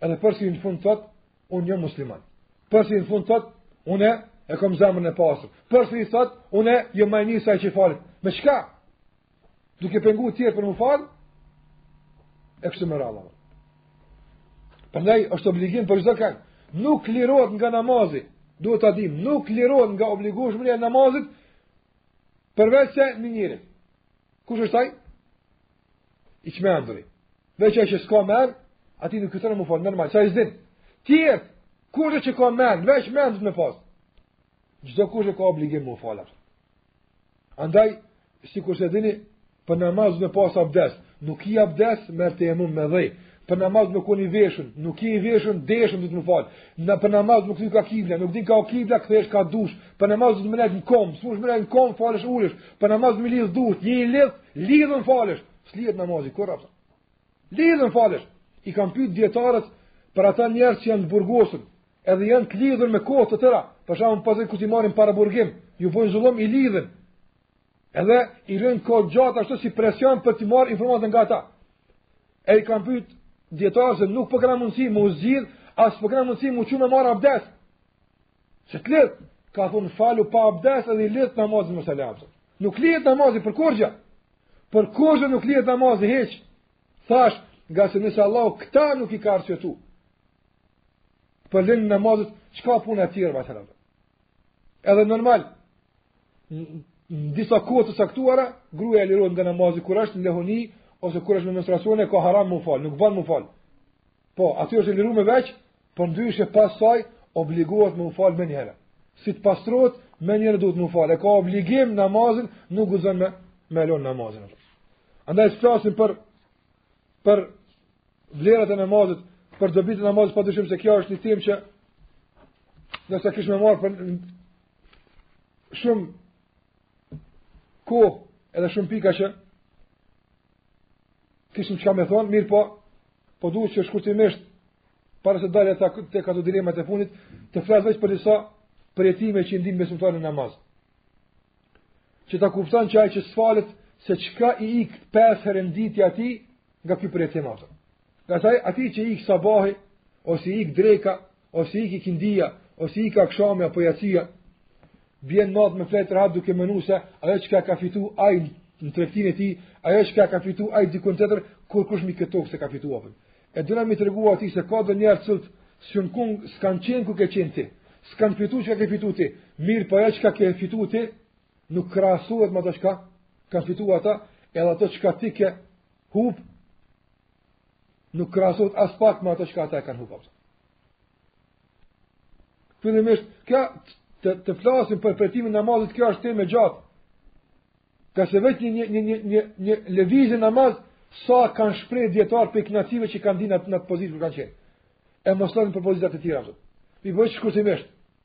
Edhe prapë se në fund thot, unë jam musliman. Prapë se në fund thot, unë e kam zemrën e pastër. Prapë se thot, unë jam ma i mirë se ai që falet. Me çka? Duke pengu tjerët për m'u fal? E kështu me radhë. Prandaj është obligim për çdokan. Nuk lirohet nga namazi. Duhet ta dim, nuk lirohet nga obligueshmëria e namazit përveç se një njeri. Kush është ai? I çmenduri. Veç ai që s'ka mend, atij nuk kërkohet m'u falë, normal, se ai s'din. Tjerët, kush që ka mend, veç mend të me pas. Çdokush e ka obligim m'u falë. Andaj, sikurse dini, për namaz me pas abdes, nuk ki abdes, merr tejemum me dhe, për namaz me kon i veshun, nuk je i veshun, deshun duhet m'u falë, për namaz me kon kah kibla, nuk din kah o kibla, kthehesh kah dush, për namaz duhet me nejtë në komë, s'mun me nejtë në komë, falesh ulët, për namaz duhet me lidhë durt, n'je i lidhun, lidhun falesh, s'lihet namazi, kurrë, apet, lidhun falesh, i kanë pytë dijetarët për ata njerëz që janë të burgosur, edhe janë të lidhur me kohë të tëra, për shembull pasaj kur t'i marrin paraburgim, ju bojnë zullum i lidhin, Edhe i lënë kohë t'gjatë ashtu si presion për të marrë informata nga ta. E i kanë pyt dijetarët se nuk po kena mundësi m'u zgjidh, as po kena mundësi m'u çu me marrë abdes. Se të lidht, ka thonë falu pa abdes edhe i lidht namazin mos e len. Nuk lihet namazi për kurrgja. Për kurrgja nuk lihet namazi hiç. Thash, ngase nëse Allahu këta nuk i ka arsyetu. Për lënie t'namazit, çka për ne tjerët me thënë. Edhe normal, në disa kohë të caktuara, gruaja lirohet nga namazi kur është në lehoni ose kur është në menstruacione e ka haram m'u fal, nuk bën m'u fal. Po, aty është liruar me veç, përndryshe pas saj obligohet m'u fal menjëherë. Si të pastrohet, menjëherë duhet m'u fal. E ka obligim namazin, nuk guxon me me lon namazin. Andaj flasim për për vlerat e namazit, për dobitë e namazit, pa dyshim se kjo është një temë që na kish me marrë shumë kohë edhe shumë pika që kishim çka me thonë, mirëpo, po du që shkurtimisht, para se t'dal te, tek ato dilemat e fundit, të flas veç për disa përjetime që ndin besimtari në namaz. Që ta kupton që ai që s'falet se çka i ikë pesë herë n'ditë atij, nga ky prej tematës. Ndërsa atij që i ik sabahi ose ik dreka ose ik ikindia ose ik akshami apo jacia bjen nat me fjet rahat duke mënuar se ajo çka ka fitu ai në tregtinë e tij, ajo çka ka fitu ai diku tjetër kurkush mi këtë tokë s'e ka fitu. E dona me i tregu atij se ka do njerëz që s'kan ku s'kan qenë ku ke qenë ti. S'kan fitu çka ke fitu ti. Mirëpo ajo çka ke fitu ti nuk krahasohet me ato çka kanë fitu ata, edhe ato çka ti ke hup nuk krahasohet aspak me ato çka ata kanë humbur. Fillimisht, kjo të të flasim për përjetimin e namazit, kjo është temë e gjatë. Ngase veç një një një një një lëvizje në namaz sa kanë shpreh dijetarët për kënaqësi që kanë ndi në atë pozitë kur kanë qenë. E mos thom për pozitat e tjera. Mirëpo shkurtimisht.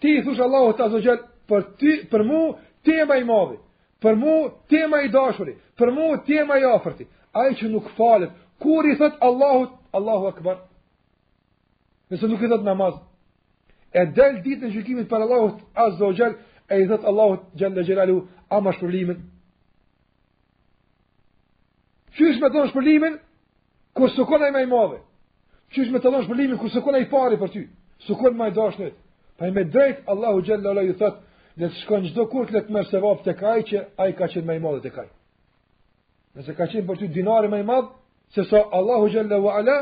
Ti i thush Allahut azze ve xhel, për, ti, për mu ti je ma i madhi, për mu ti je ma i dashuri, për mu ti je ma i afërti. Ai që nuk falet, kur i thot Allahut, Allahu akbar. Nëse nuk i thot në namaz, e del ditën e gjykimit para Allahut azze ve xhel, e i thot Allahut xhel-le xhelaluhu, ama shpërblimin. Qysh me ta dhon shpërblimin, Kur s'u kon ai ma i madhi, qysh me ta dhon shpërblimin, kur s'u kon ai i pari për ty, s'u kon ma i dashtni, po ai me drejt, Allahu xhel-le ve ala i thot, le të shkon çdokush le të merr sevap tek ai, që ai ka qenë ma i madhi tek ai. Nëse ka qenë për ty dinari ma i madh, se sa Allahu xhel-le ve ala,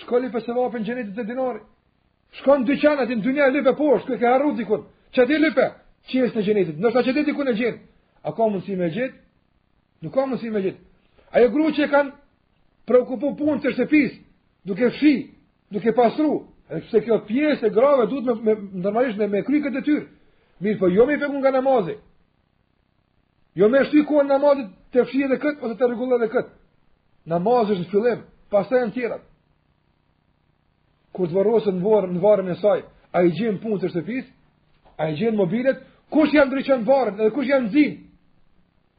shko lype sevapin e xhenetit te dinari. Shko në dyqan aty në dynja e lype poshtë, ku e ke harru dikun. Qaty lype çelsin e xhenetit, nëse qaty dikun e gjen. A ka mundësi me e gjet? Nuk ka mundësi me e gjet. Ajo gru që e kanë preokupu punët e shtëpisë, duke fshi, duke pastru, edhe pse kjo pjesë e grave duhet me, me, normalisht me, me kry këtë detyrë. Mirëpo jo me i pengu nga namazi. Jo me shty kohën e namazit ta fshij edhe këtë, ose ta rregulloj edhe këtë. Namazi është në fillim, pastaj të tjerat. Kur të varrosen në varrin, në varrin e saj, a i gjen punët e shtëpisë, a i gjen mobilet, kush ja ndriçon varrin edhe kush ja nxin.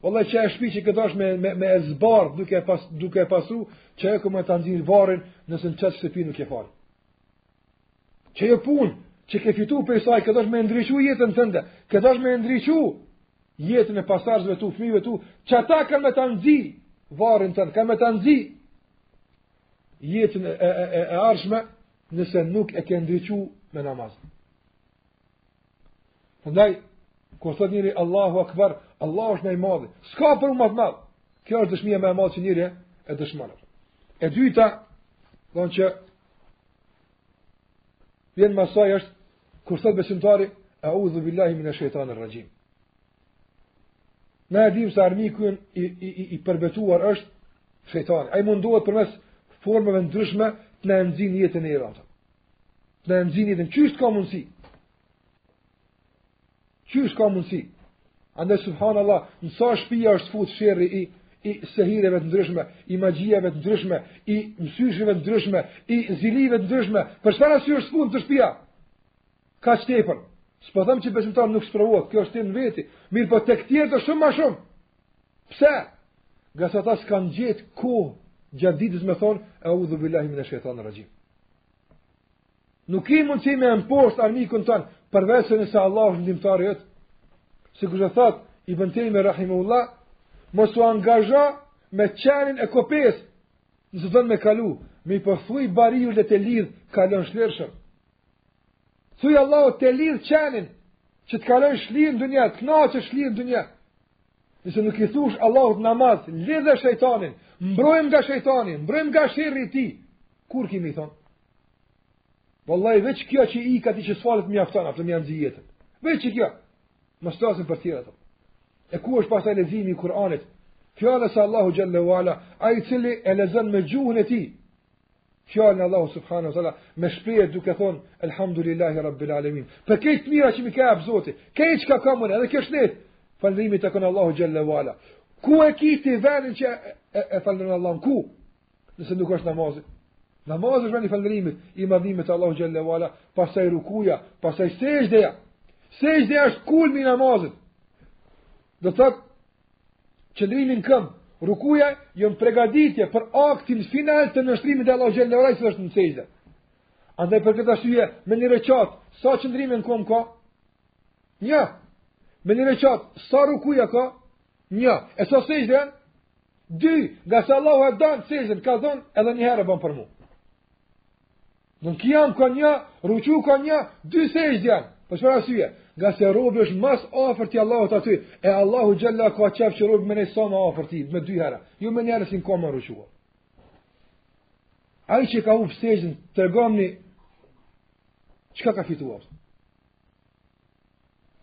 Vallahi qajo shpi që ke dasht me, me, me e zbardh duke e, pas, duke e pastru, qajo ka me ta nxi varrin nëse në qat shtëpi nuk je fal. Qajo punë, që ke fitu prej saj, ke dasht me ndriçu jetën tënde, ke dasht me ndriçu jetën e pasardhësve tu, fmive tu, qata kanë me ta nxi varrin tënd, kanë me ta nxi jetën e, e, e, e ardhshme nëse nuk e ke ndriçu me namaz. Prandaj, kur thot njeri Allahu Akbar, Allahu është më i madhi, s'ka për mu më të madh. Kjo është dëshmia më e madhe që njeri e dëshmon. E dyta, dhe në që vjen mas saj është, kur thot besimtari, eudhu billahi minesh shejtani rraxhim. Na e dimë se armiku i, i, i, i përbetuar është shejtani. Ai mundohet përmes formave ndryshme të na nxjinë jetën e keta. Të na nxjinë jetën çysh ka mundsi. Çysh ka mundsi. Andaj subhanallah, në sa shtëpia është fut sherri i i sehireve të ndryshme, i magjive të ndryshme, i mësyshve të ndryshme, i zilive të ndryshme, për çfarë arsye është fut në shtëpia? Kaq tepër. S'po them që besimtar nuk sprovohet, kjo është temë në veti, mirëpo tek tjerët shumë më shumë. Pse? Ngase ata s'kanë gjetë kohë gjatë ditës me thonë, eudhu billahi minesh-shejtani rraxhim. Nuk mundësh me e mposht armikun tënd, përveç nëse Allah është ndihmëtar i yti. Sikur thotë Ibn Tejmije rahimehullah, mos u angazha me qenin e kopes, nëse do me kalu, mirëpo thuj bariut dhe ta lidhë, kalon shlirshëm. Thuj Allahut ta lidhë qenin që të kaloj shlirë në dunja, të knaqem shlirë në dunja. Nëse nuk i thush Allahut në namaz, lidhe shejtanin, mbrojmë nga shejtani, mbrojmë nga sherri i tij, kur ki me i thonë? Vallahi, veç kjo që i ka ti që s'falet mjafton, atë me kja gjithë jetën. Veç kjo, mos të flasim për tjerat. E ku është pastaj leximi i Kur'anit? Fjalës së Allahut xhelle ve ala, ai i cili e lexon me gjuhën e tij, fjalën e Allahut subhanahu wa taala me shpreh duke thon elhamdulillahi rabbil alamin për kto të mira që më ka dhan zoti këtë çka kam unë edhe këtë shnet falëndrimi i takon Allahut xhelle ve ala ku e ke ti venin që e, e falëndron Allahun ku nëse nuk është namazi namazi është ven i falëndrimit i madhimit të Allahut xhelle ve ala pastaj rukuja pastaj sejdja sejdja është kulmi i namazit do të thotë Qëndrimi në këmbë, rukuja janë pregaditje për aktin final të nështrimit ndaj Allahut xhelle ve ala, që është në sejde. Andaj për këtë arsye, në një reqat, sa qëndrime në këmbë ka? Një. Në një reqat, sa rukuja ka? Një. E sa sejde? Dy. Ngase Allahu e don sejden, ka thonë edhe një herë e ban për mu. Kijam ka një, ruku ka një, dy sejde janë. Për çfarë arsye? Ngase robi është ma s'afër te Allahu aty, e Allahu xhelle ka qef që robi me nejt sa ma afër tij, me dy herë, jo me një herë si në kamë e ruku. Ai që ka hupë sejden, tregomni, çka ka fituar?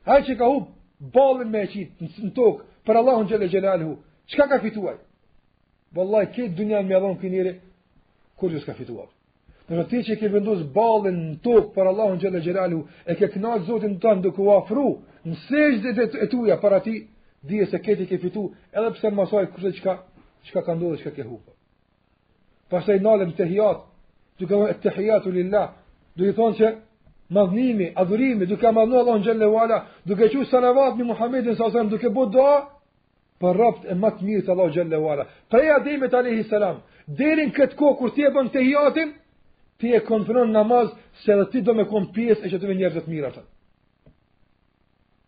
Ai që ka hupë ballin me e qitë, në tokë, për Allahun xhelle xhelaluhu, çka ka fituar? Vallahi, krejt dunjanë me ia dhonë këtij njeri, kurgjo s'ka fituar? Nëse ti që ke vendus ballin në tokë për Allahun xhelle xhelaluhu, e ke knaqë Zotin tënd duke u afru, në sexhdet e tuja para tij, dije se këtij ke fitu, edhe pse mbas asaj kushedi çka, çka ka ndodhë çka ke hupë. Pastaj nalem te tehijati, duke thënë tehijatu lillah, do të thotë që madhnimi, adhurimi, duke madhnu Allahun xhelle xhelaluhu, duke çu salavat mbi Muhammedin s.a.s., duke bo dua, për robt e më të mirë të Allahut xhelle ue ala. Prej Ademit alayhi salam, deri në këtë kohë kur ti e bën tehijatin, ti e konfirmon në namaz se edhe ti do me kon pjesë e qetyne njerëzve t'mirë ata.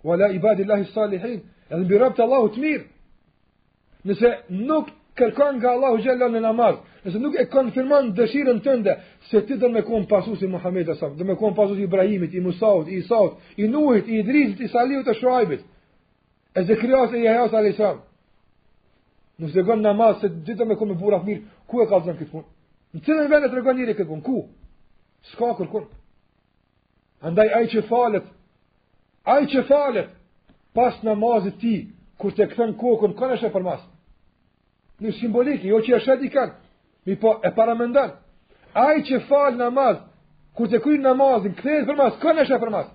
Wala ibadillahi salihin, edhe mbi robt e Allahut të mirë. Nëse nuk kërkon nga Allahu xhelle xhelaluhu në namaz, nëse nuk e konfirmon dëshirën tënde se ti do me kon pasues i Muhamedit s.a.s., do me kon pasues i Ibrahimit, i Musaut, i Isaut, i Nuhit, i Idrisit, i Salihut, i Shuaibit, E Zekerijas e Jahjas alejhi selam. Nëse s'kërkon n'namaz se ti do me kon me burrat e mirë, ku e ka t'zënë këtë punë? Në cilin vend e tregon njeri këtë punë? Ku? S'ka kërkun. Andaj ai që falet, ai që falet, pas namazit t'tij, kur ta kthen kokën, kënd e sheh përmas? Në simbolikë, jo që e sheh ti kënd, mirë po e paramendon. Ai që fal namaz, kur ta kryn namazin, kthehet përmas, kënd e sheh përmas?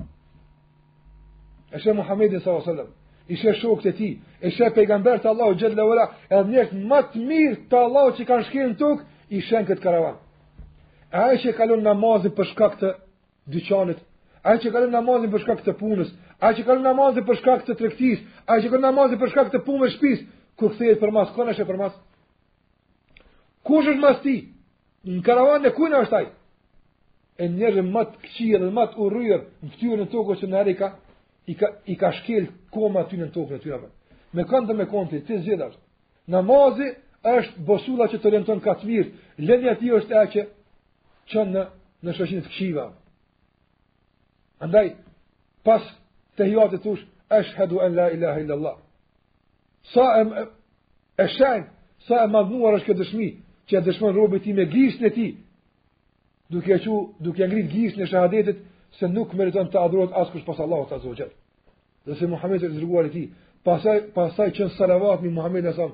E sheh Muhammedin s.a.s. I sheh shokët e tij, i sheh pejgamberët e Allahut xhelle ue ala, edhe njerëzt ma t'mirë të Allahut që kanë shkelë në tokë, i sheh në këtë karavan. E ai që kalon namazin për shkak të dyqanit, ai që kalon namazin për shkak të punës, ai që kalon namazin për shkak të tregtisë, ai që kalon namazin për shkak të punës së shtëpisë, kur kthehet përmas, kënd e sheh përmas? Kush është mas tij? Në karvanin e kujt është ai? E njerëzve më të këqij dhe më të urryer në fytyrën e tokës që ndonjëherë ka i ka i ka shkel koma e tyre në tokën e tyre. Me kënd do me kon ti zgjedh. Namazi është busulla që të orienton ka të mirët. Lënia e tij është ajo që të çon në, në shoqëri të këqijve. Andaj, pas tehijatit thush, eshhedu en la ilaha illallah. Sa e, e, e shenjtë, sa e madhnuar është kjo dëshmi, që e dëshmon robi i tij me gishtin e tij, duke e çu, duke e ngrit gishtin e shahadetit, se nuk meriton të adhurohet askush pos Allahut azze ue xhel. Dhe se Muhammedi është i dërguari i tij, pastaj, pastaj çon salavat mbi Muhammedin s.a.s.,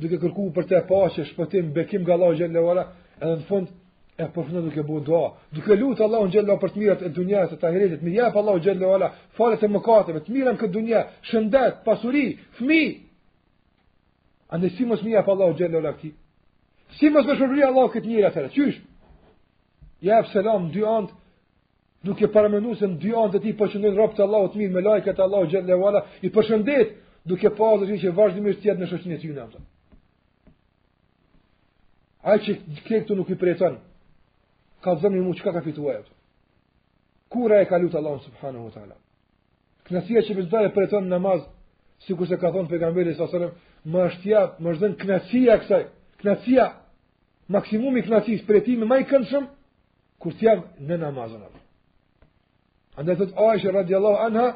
duke kërkuar për të paqe, shpëtim, bekim nga Allahu xhelle ue ala, edhe në fund e përfundon duke bo dua, duke lutur Allahun xhelle ue ala për të mirat e dunjas e të ahiretit, me i jap Allahu xhelle ue ala, faljet e mëkateve, të mira n'këtë dunja, shëndet, pasuri, fëmijë. Andaj si mos me i jap Allahu xhelle ue ala këtij? Si mos me e shpërbly Allahu këtë njeri, qysh. Jep selam dy anë duke paramenduar se në dy anët e tij po qëndrojnë robët e Allahut mirë melaiket e Allahut xhelle ve ala, i përshëndet duke dashur që vazhdimisht të jetë në shoqërinë e tyre ato. Ai që këtu nuk i përjeton, s'ka send më çka ka fituar ato. Kur e ka lutë Allahun subhanahu wa taala. Kënaqësia që vetë e përjeton në namaz, sikur se ka thënë pejgamberi sallallahu alajhi wasallam, më është jap, më është dhënë kënaqësia kësaj. Kënaqësia maksimumi i kënaqësisë përjetimi më i këndshëm kur të jam në namaz. Andaj thot Aisha radhiyallahu anha,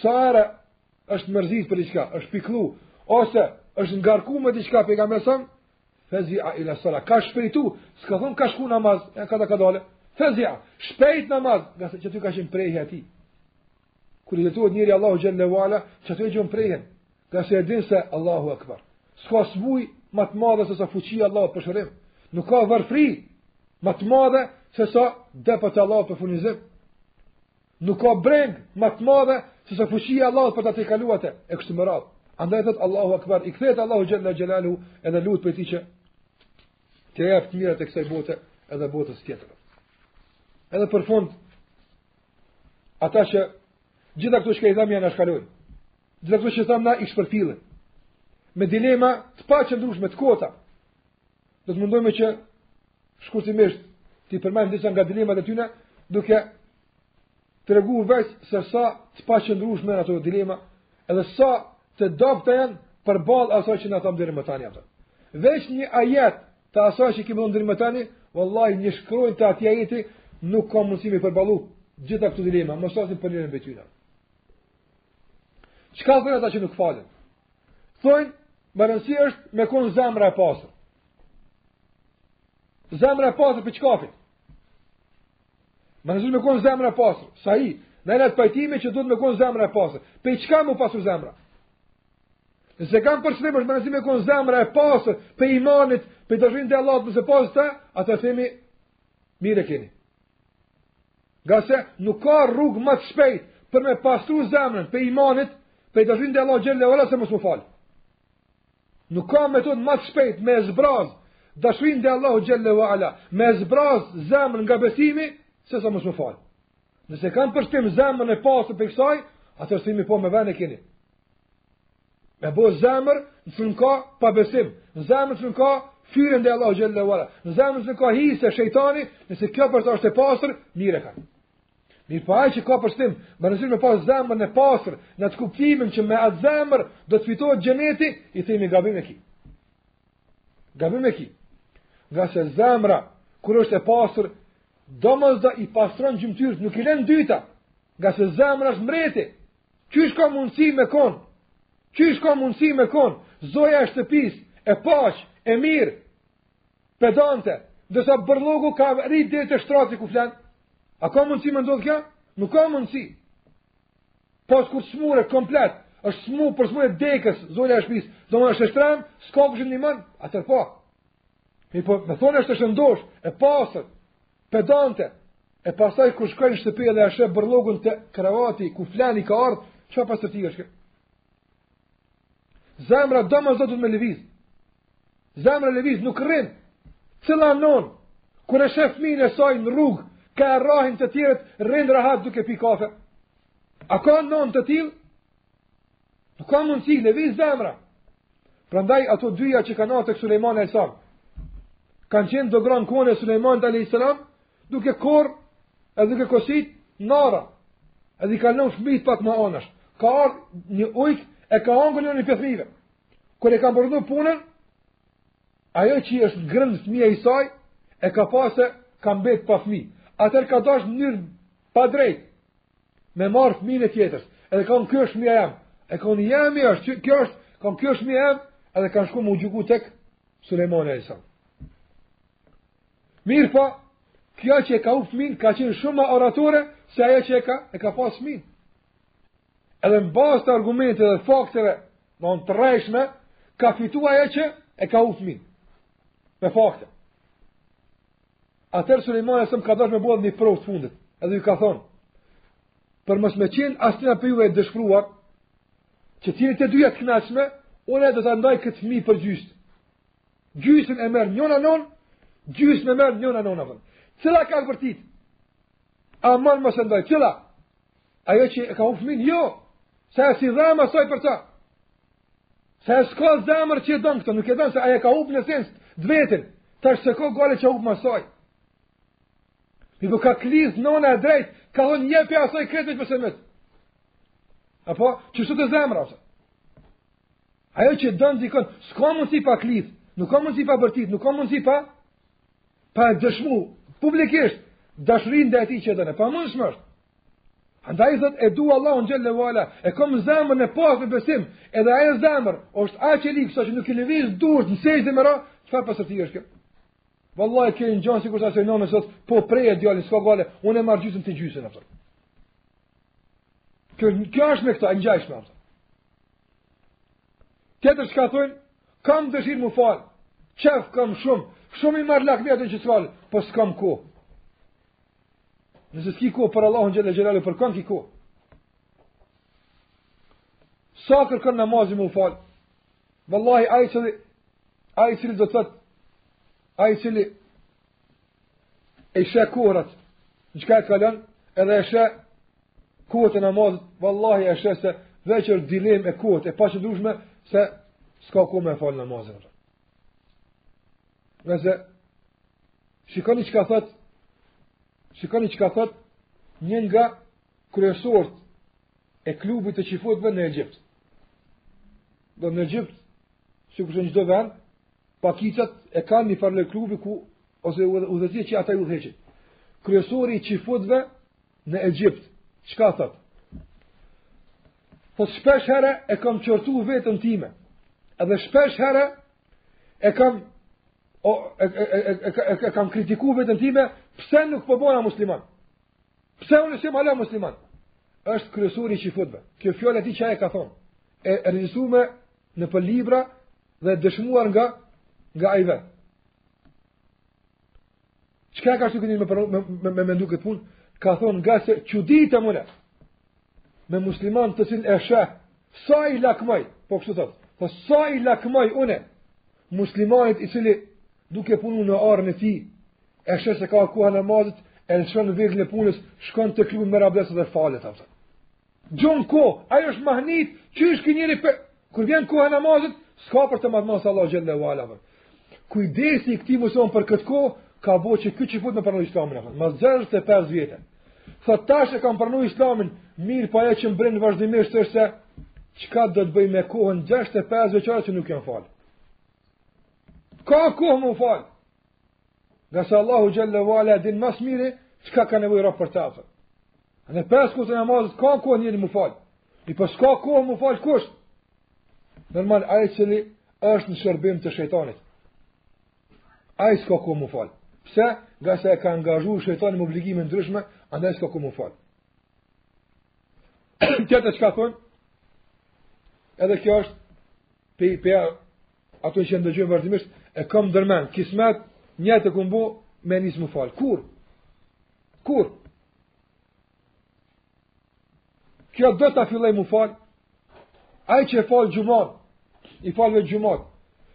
sa herë është mërzit për diçka, është pikllu, ose është ngarku me diçka për pejgamberi, fezi a ila sala, ka shpejtu, s'ka thonë ka shku në namaz, e ka da ka dole, fezi a, shpejt në namaz, ngase aty ka qenë prehja e tij. Kur i drejtohet njeri Allahut Xhelle ve Ala, aty e gjen prehjen, ngase e din se Allahu Akbar. S'ka smundje ma të madhe sesa fuqia e Allahut për shërim. Nuk ka varfri ma të madhe sesa depot e Allahut për furnizim. Nuk ka brengë ma të madhe sesa fuqia e Allahut për ta tejkalu atë, e kështu me radhë. Andaj thot Allahu Akbar, i kthehet Allahut Xhelle Xhelaluhu edhe e lut prej tij që t'i jap të mirat e kësaj bote edhe botës tjetër. Edhe për fund, Ata që gjitha këto çka i thamë na i anashkalojnë. Gjitha këto që thamë na i shpërfillin. Me dilema të pa që ndrushme, të kota. Do të mundohemi që shkurtimisht t'i përmendim disa nga dilemat e tyne, duke tregu veç se sa të paqëndrueshme janë ato dilema, edhe sa të dobta janë përballë asaj që ne thamë deri më tani ato. Veç një ajet të asaj që kemi ndie më tani, vallahi një shkronjë të atij ajeti nuk ka mundësi me i përballu gjitha këto dilema, mos flasim për njërën prej tyne. Çka thonë ata që nuk falen? Thonë, me rëndësi është me kon zemra e pastër. Zemra e pastër prej çkafit. Me rëndësi me kon zemra e pastër. Sahi, ne pajtohemi që duhet me kon zemra e pastër. Prej çka me u pastru zemra? Nëse kanë për qëllim është me rëndësi me kon zemra e pastër pe imanit, pe dashnisë te Allahut nëse e pastër, atëherë themi mirë keni. Ngase nuk ka rrugë më të shpejtë për me pastru zemrën pe imanit, pe dashnisë te Allahut xhelle wala se mos u fal. Nuk ka metodë më të shpejtë me zbraz dashninë te Allahut xhelle wala, me zbraz zemrën nga besimi sesa mos u fal. Nëse kanë për qëllim zemrën e pastër pe kësaj, atëherë themi po me vend e keni. Me bo zemër në cilën ka pabesim, një zemër në cilën ka fyerje ndaj Allahut xhel-le ve ala, një zemër në cilën ka hise shejtani, nëse kjo për ta është e pastër, mirë e ka. Mirëpo ai që ka për synim, më nësishë me pasë zemrën e pastër, në atë kuptimin që me atë zemër do të fitohet xhenneti, i themi gabim e ki. Gabim e ki. Ngase zemra, kur është e pastër, domosdo i pastron gjymtyrët, nuk i len ndyta, ngase zemra është mbreti, Qysh ka mundësi me kon? Qysh ka mundësi me kon? Zoja e shtëpis, e paq, e mirë, pedante, ndërsa bërllogu ka rrit deri te shtrati ku flen. A ka mundësi me ndodhë kjo? Nuk ka mundësi. Pos kur smuret komplet, është smu për smundje dekës, zoja e shpis, domethënë është e shtrime, s'ka kush i ndihmon, atëher po. Mirëpo, me thonë është e shëndosh, e pastër, pedante, e pastaj kur shkon në shtëpi edhe e sheh bërllogun te krevati, ku flen ka ardhë, çfarë pastërtie është kjo? Zemra domosdo me lëviz. Zemra lëviz nuk rrin. Cila nonë, kur e shef fminë e saj në rrugë, ka e rrahin të tjerët, rrin rahat duke pi kafe. A ka nonë të tillë? Nuk ka mundësi, lëviz zemra. Prandaj ato dyja që kanë ardh te Sulejmani alejhi selam, kanë qenë dy gra në kohën e Sulejmanit alejhi selam, duke korr edhe duke kosit n'ara, edhe i kanë lon fëmijët pak më anash. Ka ardhë një ujk e ka hangër njënin prej fmijve. Kur e kanë përfundu punën, ajo që është ngrënë fëmija i saj, e ka pa se ka mbet pa fëmi. Atëher ka dashë në mënyrë padrejt me marr fëmin e tjetrës. Edhe ka thon ky është fmija jem. E ka thon i jemi është, kjo është, ka thon ky është fmija jem, edhe kanë shku me u gjyku tek Sulejmani alejhi selam. Mirëpo, kjo që e ka hup fëmin, ka qenë shumë oratore, se ajo që e ka, e ka pas fëmin. Edhe në bazë të argumenteve dhe fakteve, në në të rrejshme, ka fitu ajo që e ka hup fëmin. Me fakte. Atëher Sulejmani alejhi selam ka dash me bo edhe një provë të fundit. Edhe ju ka thonë, për mos me qenë asnjëra prej juve e dëshpruar, që të jeni të dyja të kënaqshme, unë do ta ndaj këtë fëmijë për gjysmë. Gjysmën e merr njëra non, gjysmën e merr njëra non apo. Cila ka bërtit? Aman mos e ndaj, cila? Ajo që e ka humbur fëmin, jo. Se s'i dhemb asaj për ta. Se s'ka zemër që e don këtë, nuk e don se ajo e ka hup në sens të vetin, tash s'e ka gajle që hup asaj. Mirëpo ka klith nëna e drejtë, ka thonë jepja asaj krejt me të pësëmët. Apo, kështu edhe zemra, apëse. Ajo që don dikën, s'ka mundsi pa klith, nuk ka mundsi pa bërtit, nuk ka mundsi pa, pa e dëshmu, publikisht, dashurin ndaj atij që e don, e pamundshme është. Andaj thot e dua Allahun xhelle wala, e kam zemrën e pastër me besim, edhe ajo zemër është aq e ligë sa që nuk i lëviz duart në sexhde me ra, çfarë pastërti është kjo? Wallahi kjo i ngjan sikur asaj nanës thot, po preje djalin s'ka gajle, unë marr gjysën ti gjysën atë. Kjo kjo është me këta e ngjajshme atë. Tjetër çka thonë, kam dëshirë me u fal. Qejf kam shumë, shumë i marr lakmi atë që s'fal, po s'kam koh. Nëse s'ki kohë për Allahun xhelle xhelaluhu për kënd ki kohë. Sa kërkon namazi me u fal. Wallahi ai i cili ai i cili do të thotë ai i cili i sheh kohërat, në çka e kalon, edhe i sheh kohët e namazit, vallahi e sheh se veç dilemë e kotë, e paqëndrueshme, se s'ka kohë me e falë namazin. Nëse shikoni çka thot shikoni çka thot një nga kryesorët e klubit të çifutëve në Egjipt. Do në Egjipt, sikurse në çdo vend, pakicat e kanë një farë klubi ku ose udhëheqsi që ata i udhëheqin. Kryesori i çifutëve në Egjipt, çka thot? Thot shpesh herë e kam qortu veten time. Edhe shpesh herë e kam o, e, e, e, e, e, e kam kritiku veten time, pse nuk po bona musliman? Pse unë s'jam hala musliman? është kryesori i çifutëve. Kjo fjala e tij që e ka thonë, e regjistrume nëpër libra dhe dëshmuar nga, nga ai vetë. Çka e ka shty këtë njeri me, me, me, me mendu këtë punë? Ka thonë ngase çuditem une, me musliman të cilin e shoh, sa i lakmoj, po kështu thot, po sa i lakmoj une, muslimanit i cili duke punu në arën e tij, e sheh se ka koha e namazit, e lëshon veglën e punës, shkon te kroi merr abdes dhe falet, a kupton. Gjen koh, ai është mahnit, qysh ky njeri për, Kur vjen koha e namazit, s'ka për të ma t'madh se Allahu xhelle wala. Kujdesi i këtij muslimani për këtë kohë ka bo që ky çifut me pranu Islamin apo. Mas 65 vjetë. Tha tash e kam pranu Islamin, mirëpo po ajo që më bren vazhdimisht është se çka do të bëj me kohën 65 vjeçare që nuk jam fal. Ka kohë me u fal. Ngase Allahu Xhelle Vala e din ma s'miri çka ka nevoj robi për t'u afru. Në pesë kohët e namazit ka kohë njeri me u falë. E po s'ka kohë me u falë kush. Normal, ai i cili është në shërbim të shejtanit. Ai s'ka kohë me u falë. Pse? Ngase e ka angazhu shejtani me obligime të ndryshme, andaj s'ka kohë me u falë. Tjetër çka thonë? Edhe kjo është pe, pe, Ato që ndëgjojmë vazhdimisht, e kam ndërmend, kismet, nijet e kum bo, me nis me u falë. Kur? Kur? Kjo do të filloj me u falë, Ai që i fal xhumat, i fal veç xhumat.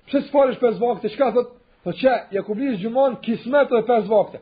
Pse s'falesh pesë vakte? Çka thot? Po qe, ja kum nis xhuman kismet edhe pesë vakte.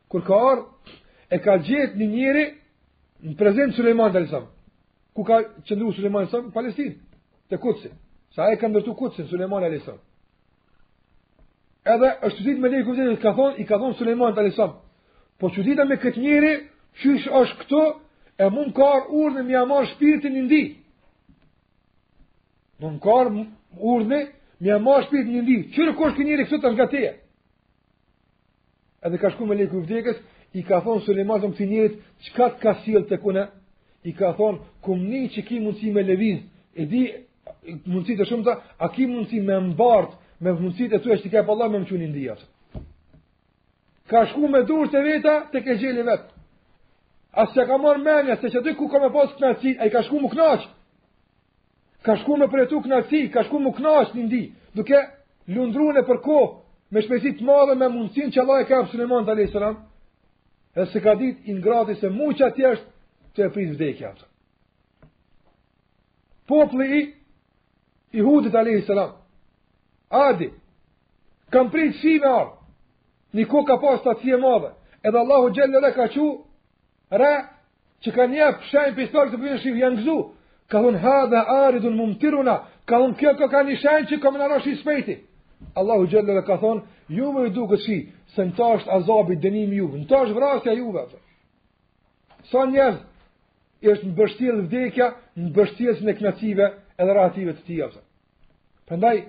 Kur ka ardhë, e ka gjetë një njëri në prezencë t'Sulejmanit alejhi selam. Ku ka qëndru Sulejmani alejhi selam? Në Palestinë, te Kudsi. Se e ka ndërtu Kudsin Sulejmani alejhi selam. Edhe është çuditë meleku i vdekjes, ka thonë, i ka thonë Sulejmanit alejhi selam. Po çuditëm me këtë njëri, qysh është këtu, e mu m'ka ardh urdhni me ia marrë shpirtin n'Indi. Mu m'ka ardh urdhni me ia marrë shpirtin n'Indi. Çka është ky njëri këtu ngat teje? Edhe ka shku meleku i vdekjes, i ka thonë Sulejmani atij njerit, çka të ka sjellë tek unë? I ka thonë, kum ni që ki mundësi me lëvizë, e di mundësi të shumta, a ki mundësi me m'bartë, me mundësitë tua që t'i ka jep Allahu me më çu në Indi. Ka shku me durtë e veta, tek exheli i vet. As që ia ka marrë menja, se qaty ku ka me pasë kënaqësi, ai ka shku me u knaqë. Ka shku me përjetu knaqësi, ka shku me u knaq n'Indi, duke lundru nëpër kohë, me shpejtësi të madhe me mundësin që Allahu ia ka jep Sulejmanit alejhi selam, e s'e ka dit i ngrati se mu qatje është tu e prit vdekja. Populli i i Hudit alejhi selam, Adi, kanë prit shi me ardh, një kohë ka pas thatësi e madhe, edhe Allahu xhelle ve ala ka çu re, Që kanë jep shenjë për historik të përgjën shqivë, janë gëzu. Kanë thonë hadha aridun mumtiruna, kanë thonë kjo ka ka një shenjë që ka me na ra shi shpejt. Allahu xhelle ve ala ka thonë, juve ju duket shi, se në ta është azabi dënimi juve, në ta është vrasja juve. Pra. Sa njerëz, është mbështjellë vdekja, në mbështjellësen e knaqsive edhe rahative të tija. Pra. Prandaj,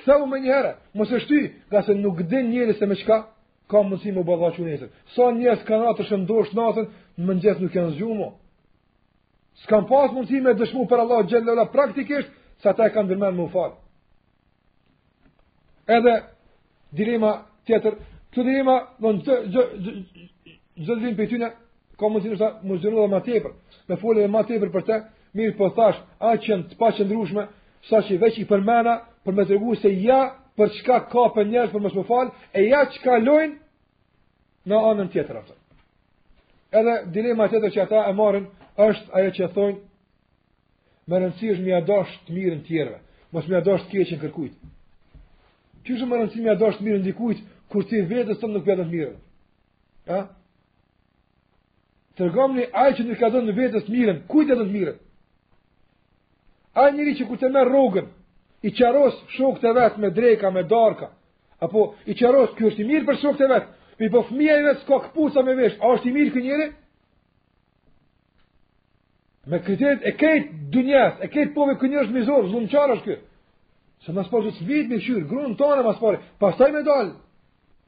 kthehu menjëherë, mos e shty, ngase nuk din njëri se me çka, Ka mundësi me u ballafaqu nesër. Sa njerëz kanë ra të shëndosh natën, në mëngjes nuk janë zgju më. S'kanë pas mundësi me e dëshmu para Allahut xhelle ve ala praktikisht, se ata e kanë ndërmend me u falë. Edhe dilema tjetër, këtë dilema, në në Çdo të vjen prej tyre ka mundësi të mos dënon edhe më tepër. Me fol edhe më tepër për të, mirë po thash, aq që të paqëndrueshme, saqë veç i përmena për me tregu se ja për çka kapen njerëz për mos me u fal, e ja çka lojn në anën tjetër ata. Edhe dilema tjetër që ata e marrin është ajo që thonë me rëndësi është me ia dash të mirën tjerëve, mos me ia dash të keqën kërkujt. Qysh me rëndësi me ia dash të mirën dikujt kur ti vetes tënde nuk ia don të mirën. Ha? Tregomni ai që nuk ja don vetes të mirën, kujt ja do të mirën? Ai njeri që kur të merr rrogën, i qeras shokët e vet me dreka, me darka, apo i qeras ky është i mirë për shokët e vet, mirëpo fëmija i vet s'ka këpusa me vesh, a është i mirë ky njeri? Me kriteret e krejt dynjasë, e krejt feve ky njeri është mizor, zullumqar është ky. Se ma s'pari duhet shpinë me kqyrë, gruan tane ma s'pari, pastaj me dalë.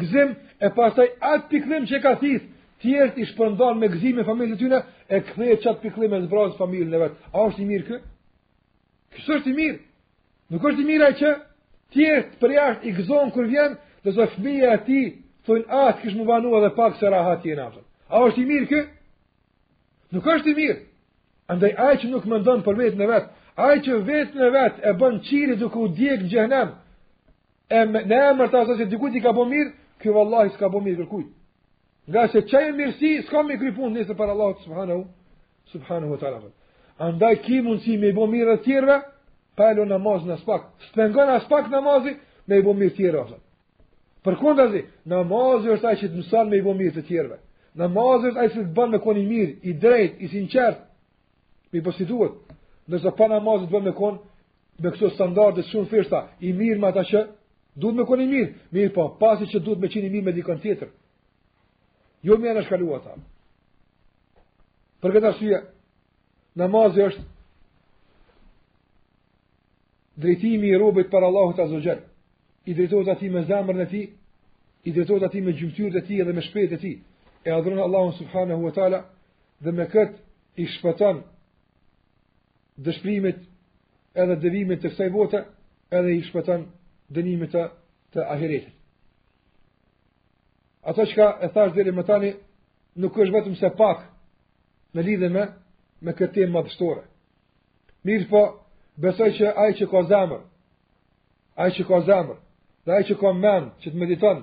gëzim e pastaj atë pikëllim që e ka thith te tjerët i shpërndan me gëzim e familjes së tyre e kthen qat pikëllim e zbraz n'familjen e vet a është i mirë ky ky s'është i mirë nuk është i mirë ai që tjerët përjashta i gëzon kur vjen dhe fëmija e tij thonë a ah, kish me u vonu edhe pak se rahat jena a është i mirë ky nuk është i mirë andaj ai që nuk mendon për vetën e vet ai që vetën e vet e bën qiri duke u djeg në xhenem E me, në emër të asaj se dikujt i ka bo mirë, ky vallahi s'ka bo mirë kërkujt. Ngase qajo mirësi, s'ka me kry punë nesër për Allahun subhanahu, subhanahu ta'ala. Andaj ki mundësi me i bo mirë edhe tjerve, pa e lon namazin aspak. S'pengon aspak namazi, me i bo mirë tjerve. Për Përkundazi, namazi është ai që të mëson me i bo mirë të tjerve. Namazi është ai që të bën me kon i mirë, i drejt, i sinqert, me bo si duhet. Nëse pa namaz të bën me kon i me këto standarde shumë të thjeshta, i mirë me ata që duhet me kon i mirë, mirëpo, pasi që duhet me qenë i mirë me dikon tjetër. Jo me i anashkalu ata. Për këtë arsye, namazi është drejtimi i robit prej Allahut Azze ve xhel, i drejtohet atij me zemrën e tij, i drejtohet atij me gjymtyrët e tij dhe me shpirt e tij, e adhuron Allahun Subhanehu ve Teala, dhe me këtë i shpëton dëshpërimit edhe devijimit të kësaj bote, edhe i shpëton dënimit të, të ahiretit. Ato çka e thashë deri më tani, nuk është vetëmse pak në lidhe me, me këtë temë madhështore. Mirëpo, besoj që ai që ka zemër, ai që ka zemër, dhe ai që ka mend, që të mediton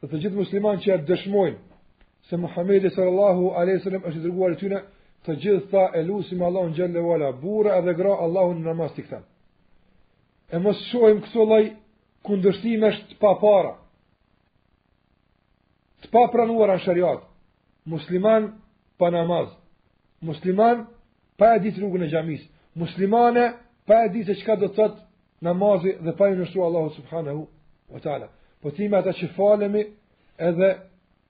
Dhe të gjithë musliman që e dëshmojnë se Muhammedi sallallahu alaihi wasallam është i dërguar i tyre, të gjithë ta e lusim Allahun xhelle ve ala, burra edhe gra Allahun në namaz t'i kthen. E mos shohim këto lloj kundërshtimesh të papara. Të papranuara në sheriat. Musliman pa namaz. Musliman pa e dit rrugën e xhamisë. Muslimane pa e ditë se çka do të thotë namazi dhe pa iu nënshtru Allahu subhanahu wa ta'ala. Po t'jemi ata që falemi edhe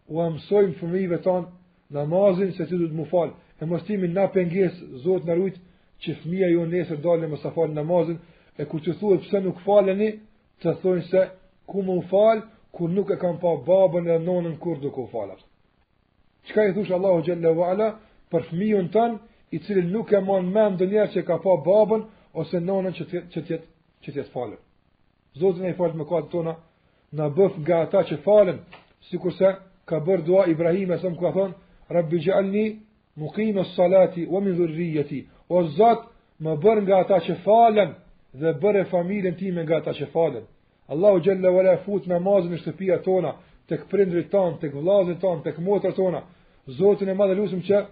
u amësojmë fëmijëve tanë namazin se si duhet me u falë. E mos t'jemi na pengesë, Zot na rujt, që fëmija jon nesër dalë mos ta falë namazin, e kur t'u thuhet pse nuk faleni, të thonë s'e kam falë, kur nuk e kam pa babën e nonën kurrë duke u falë. Çka i thosh Allahu xhalla wala për fëmijën tën, i cili nuk e mban mend ndonjëherë që ka pa babën ose nënën që që të që të falë. Zoti na i fal mëkat tona, na bëf nga ata që falën, sikurse ka bërë dua Ibrahim asam ku ka thon, Rabbi ja'alni muqima as-salati wa min dhurriyyati. O Zot, më bër nga ata që falën dhe bëre familjen time nga ata që falën. Allahu xhalla wala fut namazin në shtëpia tona, tek prindrit tan, tek vëllezërit tan, tek motrat tona. Zotin e madh e lusim që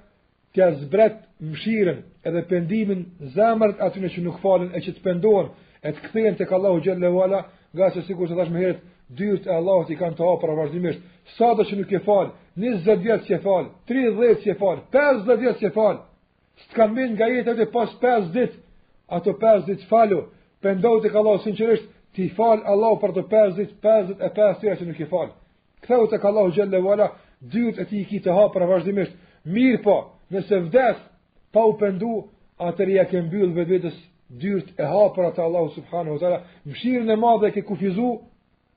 t'ia zbret mëshirën edhe pendimin zemrat atyne që nuk falen e që të pendohen e të kthehen tek Allahu xhalla wala, ngase sikur të thash më herët, dyert e Allahut i kemi të hapura vazhdimisht. Sado që nuk je fal, 20 vjet s'je fal, 30 s'je fal, 50 vjet s'je fal, Nëse të kanë mbet nga jeta edhe pes 5 dit, ato 5 dit falu, pendohu tek Allahu sinqerisht, t'i falë Allahu për ato 5 dit, 50 vjet tjera që nuk je falë. Kthehu tek Allahu xhalla wala, dyrt e tij i ki të hapura vazhdimisht, mirëpo, nëse vdes, pa u pendu, atëherë ia ke mbyllë vetvetes dyrt e hapura të Allahut subhanahu wa ta'la, mshirën e madhe e ke kufizu,